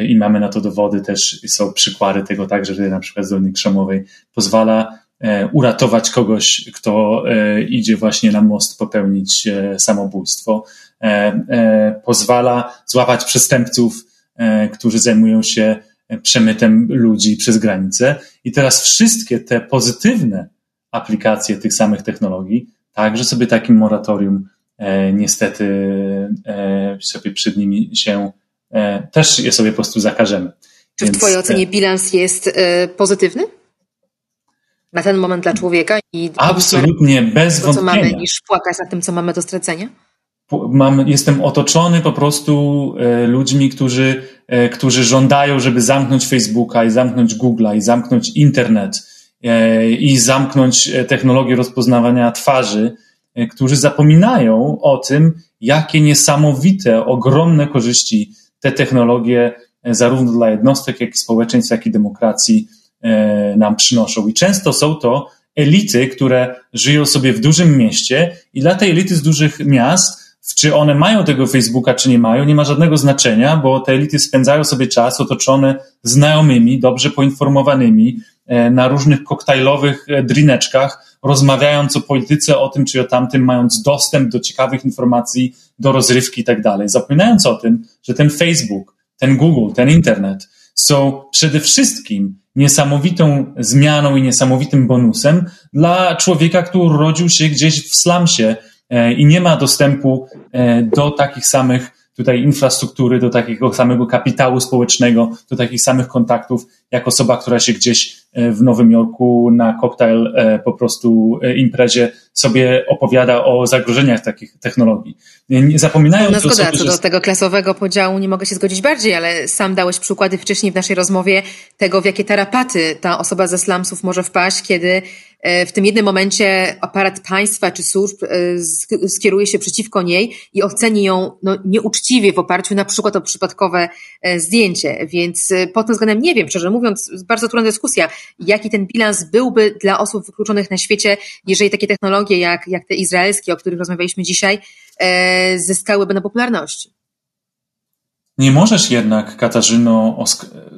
S3: i mamy na to dowody też, są przykłady tego także, że na przykład z Doliny Krzemowej pozwala e, uratować kogoś, kto idzie właśnie na most popełnić samobójstwo, pozwala złapać przestępców, którzy zajmują się przemytem ludzi przez granicę. I teraz wszystkie te pozytywne aplikacje tych samych technologii, także sobie takim moratorium niestety sobie przed nimi się E, też je sobie po prostu zakażemy.
S1: Czy w Twojej ocenie bilans jest e, pozytywny? Na ten moment dla człowieka i
S3: absolutnie bez
S1: to, co mamy, niż płakać nad tym, co mamy do stracenia?
S3: Mam, jestem otoczony po prostu e, ludźmi, którzy, którzy żądają, żeby zamknąć Facebooka i zamknąć Google'a i zamknąć internet i zamknąć technologię rozpoznawania twarzy, którzy zapominają o tym, jakie niesamowite, ogromne korzyści te technologie e, zarówno dla jednostek, jak i społeczeństw, jak i demokracji e, nam przynoszą. I często są to elity, które żyją sobie w dużym mieście i dla tej elity z dużych miast, czy one mają tego Facebooka, czy nie mają, nie ma żadnego znaczenia, bo te elity spędzają sobie czas otoczone znajomymi, dobrze poinformowanymi, e, na różnych koktajlowych drineczkach, rozmawiając o polityce, o tym czy o tamtym, mając dostęp do ciekawych informacji, do rozrywki i tak dalej. Zapominając o tym, że ten Facebook, ten Google, ten internet są przede wszystkim niesamowitą zmianą i niesamowitym bonusem dla człowieka, który urodził się gdzieś w slumsie e, i nie ma dostępu e, do takich samych tutaj infrastruktury, do takiego samego kapitału społecznego, do takich samych kontaktów, jak osoba, która się gdzieś e, w Nowym Jorku na koktajl po prostu imprezie sobie opowiada o zagrożeniach takich technologii. Nie zapominają
S1: no zgoda, co do tego klasowego podziału nie mogę się zgodzić bardziej, ale sam dałeś przykłady wcześniej w naszej rozmowie tego, w jakie tarapaty ta osoba ze slumsów może wpaść, kiedy e, w tym jednym momencie aparat państwa czy służb e, skieruje się przeciwko niej i oceni ją no, nieuczciwie w oparciu na przykład o przypadkowe e, zdjęcie. Więc pod tym względem nie wiem, szczerze mówiąc, bardzo trudna dyskusja, jaki ten bilans byłby dla osób wykluczonych na świecie, jeżeli takie technologie jak, jak te izraelskie, o których rozmawialiśmy dzisiaj, e, zyskałyby na popularności.
S3: Nie możesz jednak, Katarzyno,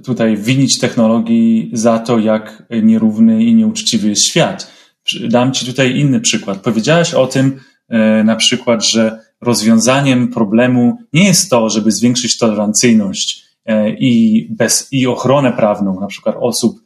S3: tutaj winić technologii za to, jak nierówny i nieuczciwy jest świat. Dam Ci tutaj inny przykład. Powiedziałaś o tym e, na przykład, że rozwiązaniem problemu nie jest to, żeby zwiększyć tolerancyjność e, i, bez, i ochronę prawną, na przykład osób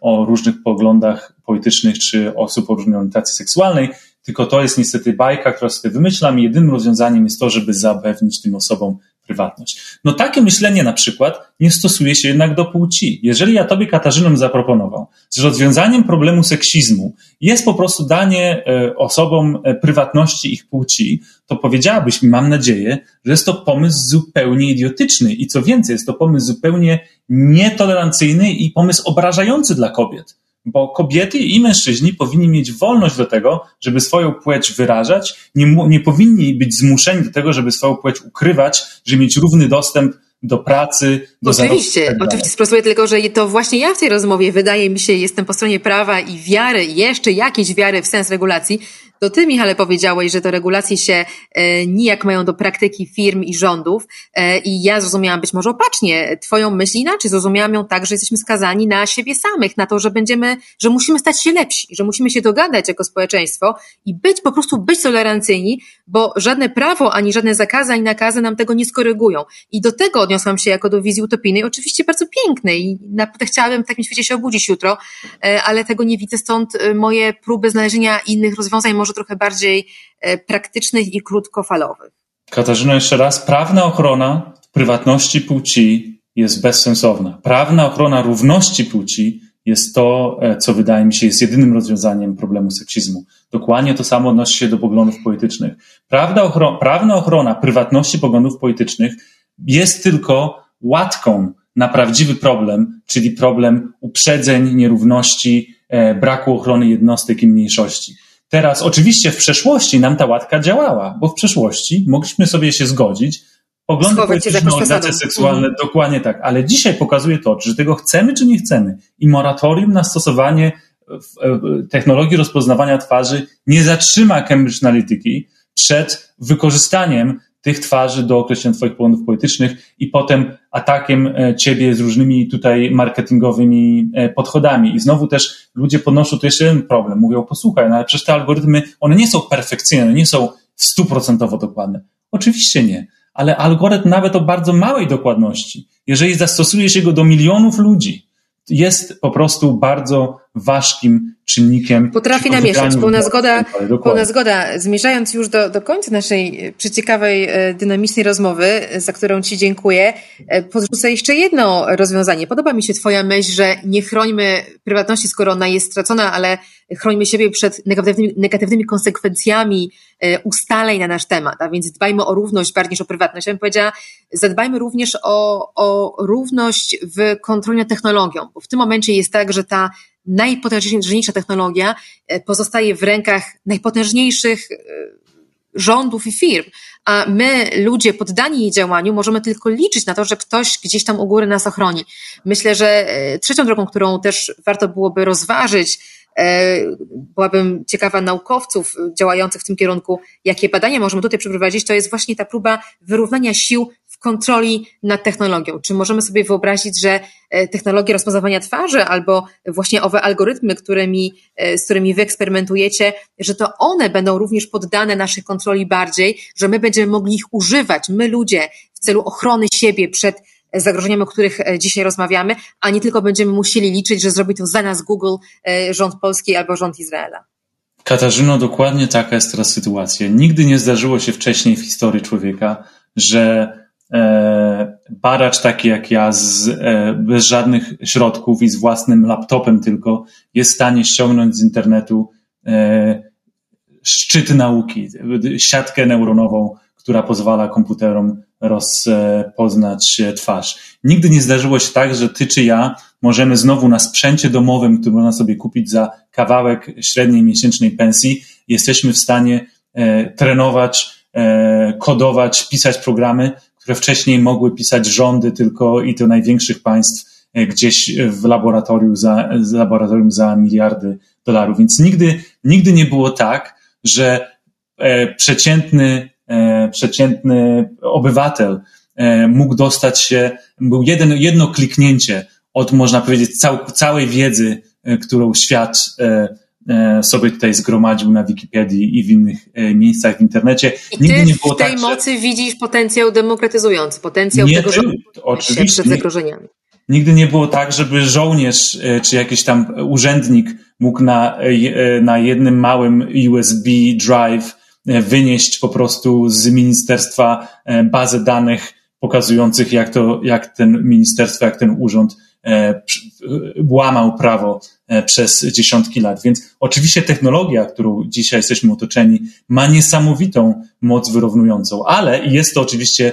S3: o różnych poglądach politycznych czy osób o różnej orientacji seksualnej, tylko to jest niestety bajka, która sobie wymyślam jedynym rozwiązaniem jest to, żeby zapewnić tym osobom prywatność. No takie myślenie na przykład nie stosuje się jednak do płci. Jeżeli ja tobie, Katarzyną, zaproponował, że rozwiązaniem problemu seksizmu jest po prostu danie e, osobom e, prywatności ich płci, to powiedziałabyś mi, mam nadzieję, że jest to pomysł zupełnie idiotyczny i co więcej, jest to pomysł zupełnie nietolerancyjny i pomysł obrażający dla kobiet bo kobiety i mężczyźni powinni mieć wolność do tego, żeby swoją płeć wyrażać, nie, nie powinni być zmuszeni do tego, żeby swoją płeć ukrywać, żeby mieć równy dostęp do pracy, do
S1: Oczywiście, tak oczywiście sprostuję tylko, że to właśnie ja w tej rozmowie wydaje mi się, jestem po stronie prawa i wiary, jeszcze jakiejś wiary w sens regulacji, to ty, Michale, powiedziałeś, że to regulacje się e, nijak mają do praktyki firm i rządów e, i ja zrozumiałam być może opacznie twoją myśl inaczej. Zrozumiałam ją tak, że jesteśmy skazani na siebie samych, na to, że będziemy, że musimy stać się lepsi, że musimy się dogadać jako społeczeństwo i być, po prostu być tolerancyjni, bo żadne prawo, ani żadne zakazy, ani nakazy nam tego nie skorygują. I do tego odniosłam się jako do wizji utopijnej, oczywiście bardzo pięknej i naprawdę chciałabym w takim świecie się obudzić jutro, e, ale tego nie widzę, stąd moje próby znalezienia innych rozwiązań może trochę bardziej e, praktycznych i krótkofalowych.
S3: Katarzyna, jeszcze raz, prawna ochrona prywatności płci jest bezsensowna. Prawna ochrona równości płci jest to, e, co wydaje mi się jest jedynym rozwiązaniem problemu seksizmu. Dokładnie to samo odnosi się do poglądów politycznych. Prawda prawna ochrona prywatności poglądów politycznych jest tylko łatką na prawdziwy problem, czyli problem uprzedzeń, nierówności, e, braku ochrony jednostek i mniejszości. Teraz oczywiście w przeszłości nam ta łatka działała, bo w przeszłości mogliśmy sobie się zgodzić, poglądy polityczne, orientacje seksualne, mhm. dokładnie tak, ale dzisiaj pokazuje to, czy tego chcemy, czy nie chcemy. I moratorium na stosowanie technologii rozpoznawania twarzy nie zatrzyma Cambridge Analytyki przed wykorzystaniem tych twarzy do określenia Twoich poglądów politycznych i potem atakiem e, Ciebie z różnymi tutaj marketingowymi e, podchodami. I znowu też ludzie podnoszą tu jeszcze jeden problem. Mówią, posłuchaj, no ale przecież te algorytmy, one nie są perfekcyjne, nie są stuprocentowo dokładne. Oczywiście nie, ale algorytm nawet o bardzo małej dokładności, jeżeli zastosujesz go do milionów ludzi, jest po prostu bardzo ważkim czynnikiem.
S1: Potrafi namieszać. Pełna zgoda, pełna zgoda. Zmierzając już do, do końca naszej przeciekawej, e, dynamicznej rozmowy, za którą Ci dziękuję, e, podrzucę jeszcze jedno rozwiązanie. Podoba mi się Twoja myśl, że nie chrońmy prywatności, skoro ona jest stracona, ale chrońmy siebie przed negatywnymi, negatywnymi konsekwencjami e, ustaleń na nasz temat, a więc dbajmy o równość bardziej niż o prywatność. Ja bym powiedziała, zadbajmy również o, o równość w kontroli nad technologią, bo w tym momencie jest tak, że ta najpotężniejsza technologia e, pozostaje w rękach najpotężniejszych e, rządów i firm, a my, ludzie poddani jej działaniu, możemy tylko liczyć na to, że ktoś gdzieś tam u góry nas ochroni. Myślę, że e, trzecią drogą, którą też warto byłoby rozważyć, byłabym ciekawa naukowców działających w tym kierunku, jakie badania możemy tutaj przeprowadzić, to jest właśnie ta próba wyrównania sił kontroli nad technologią. Czy możemy sobie wyobrazić, że e, technologie rozpoznawania twarzy albo właśnie owe algorytmy, którymi, e, z którymi wy eksperymentujecie, że to one będą również poddane naszej kontroli bardziej, że my będziemy mogli ich używać, my ludzie, w celu ochrony siebie przed zagrożeniami, o których e, dzisiaj rozmawiamy, a nie tylko będziemy musieli liczyć, że zrobi to za nas Google, rząd polski albo rząd Izraela.
S3: Katarzyno, dokładnie taka jest teraz sytuacja. Nigdy nie zdarzyło się wcześniej w historii człowieka, że E, badacz taki jak ja, z, e, bez żadnych środków i z własnym laptopem tylko, jest w stanie ściągnąć z internetu e, szczyt nauki, siatkę neuronową, która pozwala komputerom rozpoznać twarz. Nigdy nie zdarzyło się tak, że ty czy ja możemy znowu na sprzęcie domowym, który można sobie kupić za kawałek średniej miesięcznej pensji, jesteśmy w stanie trenować, kodować, pisać programy, które wcześniej mogły pisać rządy tylko i to największych państw e, gdzieś w laboratorium za, laboratorium za miliardy dolarów. Więc nigdy, nigdy nie było tak, że e, przeciętny, e, przeciętny obywatel mógł dostać się, był jeden, jedno kliknięcie od, można powiedzieć, cał, całej wiedzy, którą świat sobie tutaj zgromadził na Wikipedii i w innych e, miejscach w internecie.
S1: I Nigdy ty nie było w tej tak, mocy że... widzisz potencjał demokratyzujący, potencjał nie tego, że oczywiście przed zagrożeniami.
S3: Nigdy nie było tak, żeby żołnierz e, czy jakiś tam urzędnik mógł na, na jednym małym USB drive wynieść po prostu z ministerstwa bazę danych pokazujących, jak to, jak ten ministerstwo, jak ten urząd łamał prawo E, przez dziesiątki lat. Więc oczywiście technologia, którą dzisiaj jesteśmy otoczeni, ma niesamowitą moc wyrównującą, ale jest to oczywiście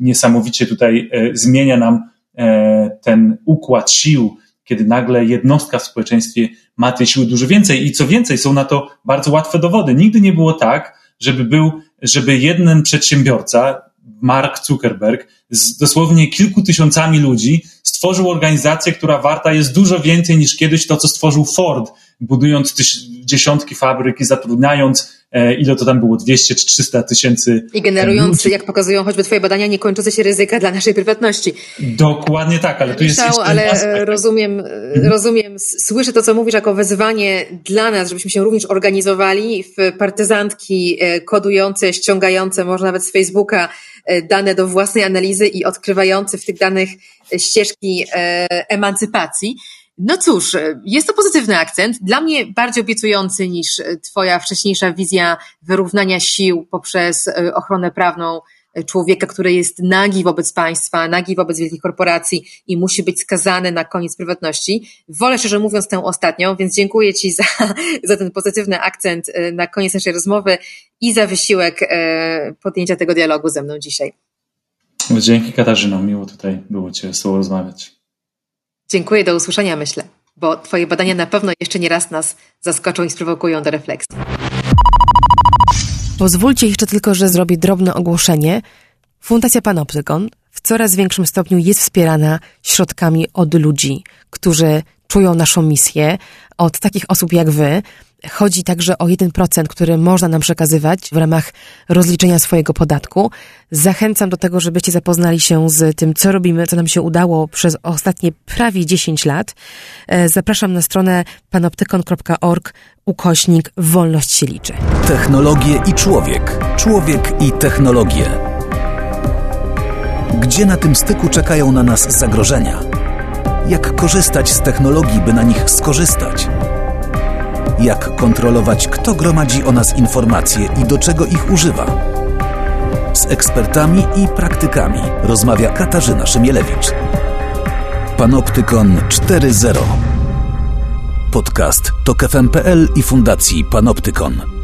S3: niesamowicie tutaj e, zmienia nam e, ten układ sił, kiedy nagle jednostka w społeczeństwie ma tej siły dużo więcej i co więcej, są na to bardzo łatwe dowody. Nigdy nie było tak, żeby był, żeby jeden przedsiębiorca, Mark Zuckerberg, z dosłownie kilku tysiącami ludzi stworzył organizację, która warta jest dużo więcej niż kiedyś to, co stworzył Ford, budując tyś, dziesiątki fabryk i zatrudniając E, ile to tam było, 200 czy 300 tysięcy.
S1: I generując, jak pokazują choćby Twoje badania, niekończące się ryzyka dla naszej prywatności.
S3: Dokładnie tak, ale tu jest jeszcze
S1: ale e, rozumiem, e, mhm. rozumiem, słyszę to, co mówisz jako wezwanie dla nas, żebyśmy się również organizowali w partyzantki kodujące, ściągające, może nawet z Facebooka dane do własnej analizy i odkrywające w tych danych ścieżki emancypacji. No cóż, jest to pozytywny akcent, dla mnie bardziej obiecujący niż Twoja wcześniejsza wizja wyrównania sił poprzez e, ochronę prawną człowieka, który jest nagi wobec państwa, nagi wobec wielkich korporacji i musi być skazany na koniec prywatności. Wolę szczerze mówiąc tę ostatnią, więc dziękuję Ci za, za ten pozytywny akcent e, na koniec naszej rozmowy i za wysiłek e, podjęcia tego dialogu ze mną dzisiaj.
S3: Dzięki Katarzyno, miło tutaj było Cię z Tobą rozmawiać.
S1: Dziękuję, do usłyszenia myślę, bo Twoje badania na pewno jeszcze nie raz nas zaskoczą i sprowokują do refleksji.
S2: Pozwólcie jeszcze tylko, że zrobię drobne ogłoszenie. Fundacja Panoptykon w coraz większym stopniu jest wspierana środkami od ludzi, którzy czują naszą misję, od takich osób jak wy, Chodzi także o 1%, który można nam przekazywać w ramach rozliczenia swojego podatku. Zachęcam do tego, żebyście zapoznali się z tym, co robimy, co nam się udało przez ostatnie prawie 10 lat. E, zapraszam na stronę panoptykon.org ukośnik Wolność się liczy.
S4: Technologie i człowiek. Człowiek i technologie. Gdzie na tym styku czekają na nas zagrożenia? Jak korzystać z technologii, by na nich skorzystać? Jak kontrolować, kto gromadzi o nas informacje i do czego ich używa. Z ekspertami i praktykami rozmawia Katarzyna Szymielewicz. Panoptykon 4.0 Podcast to KFM.pl i Fundacji Panoptykon.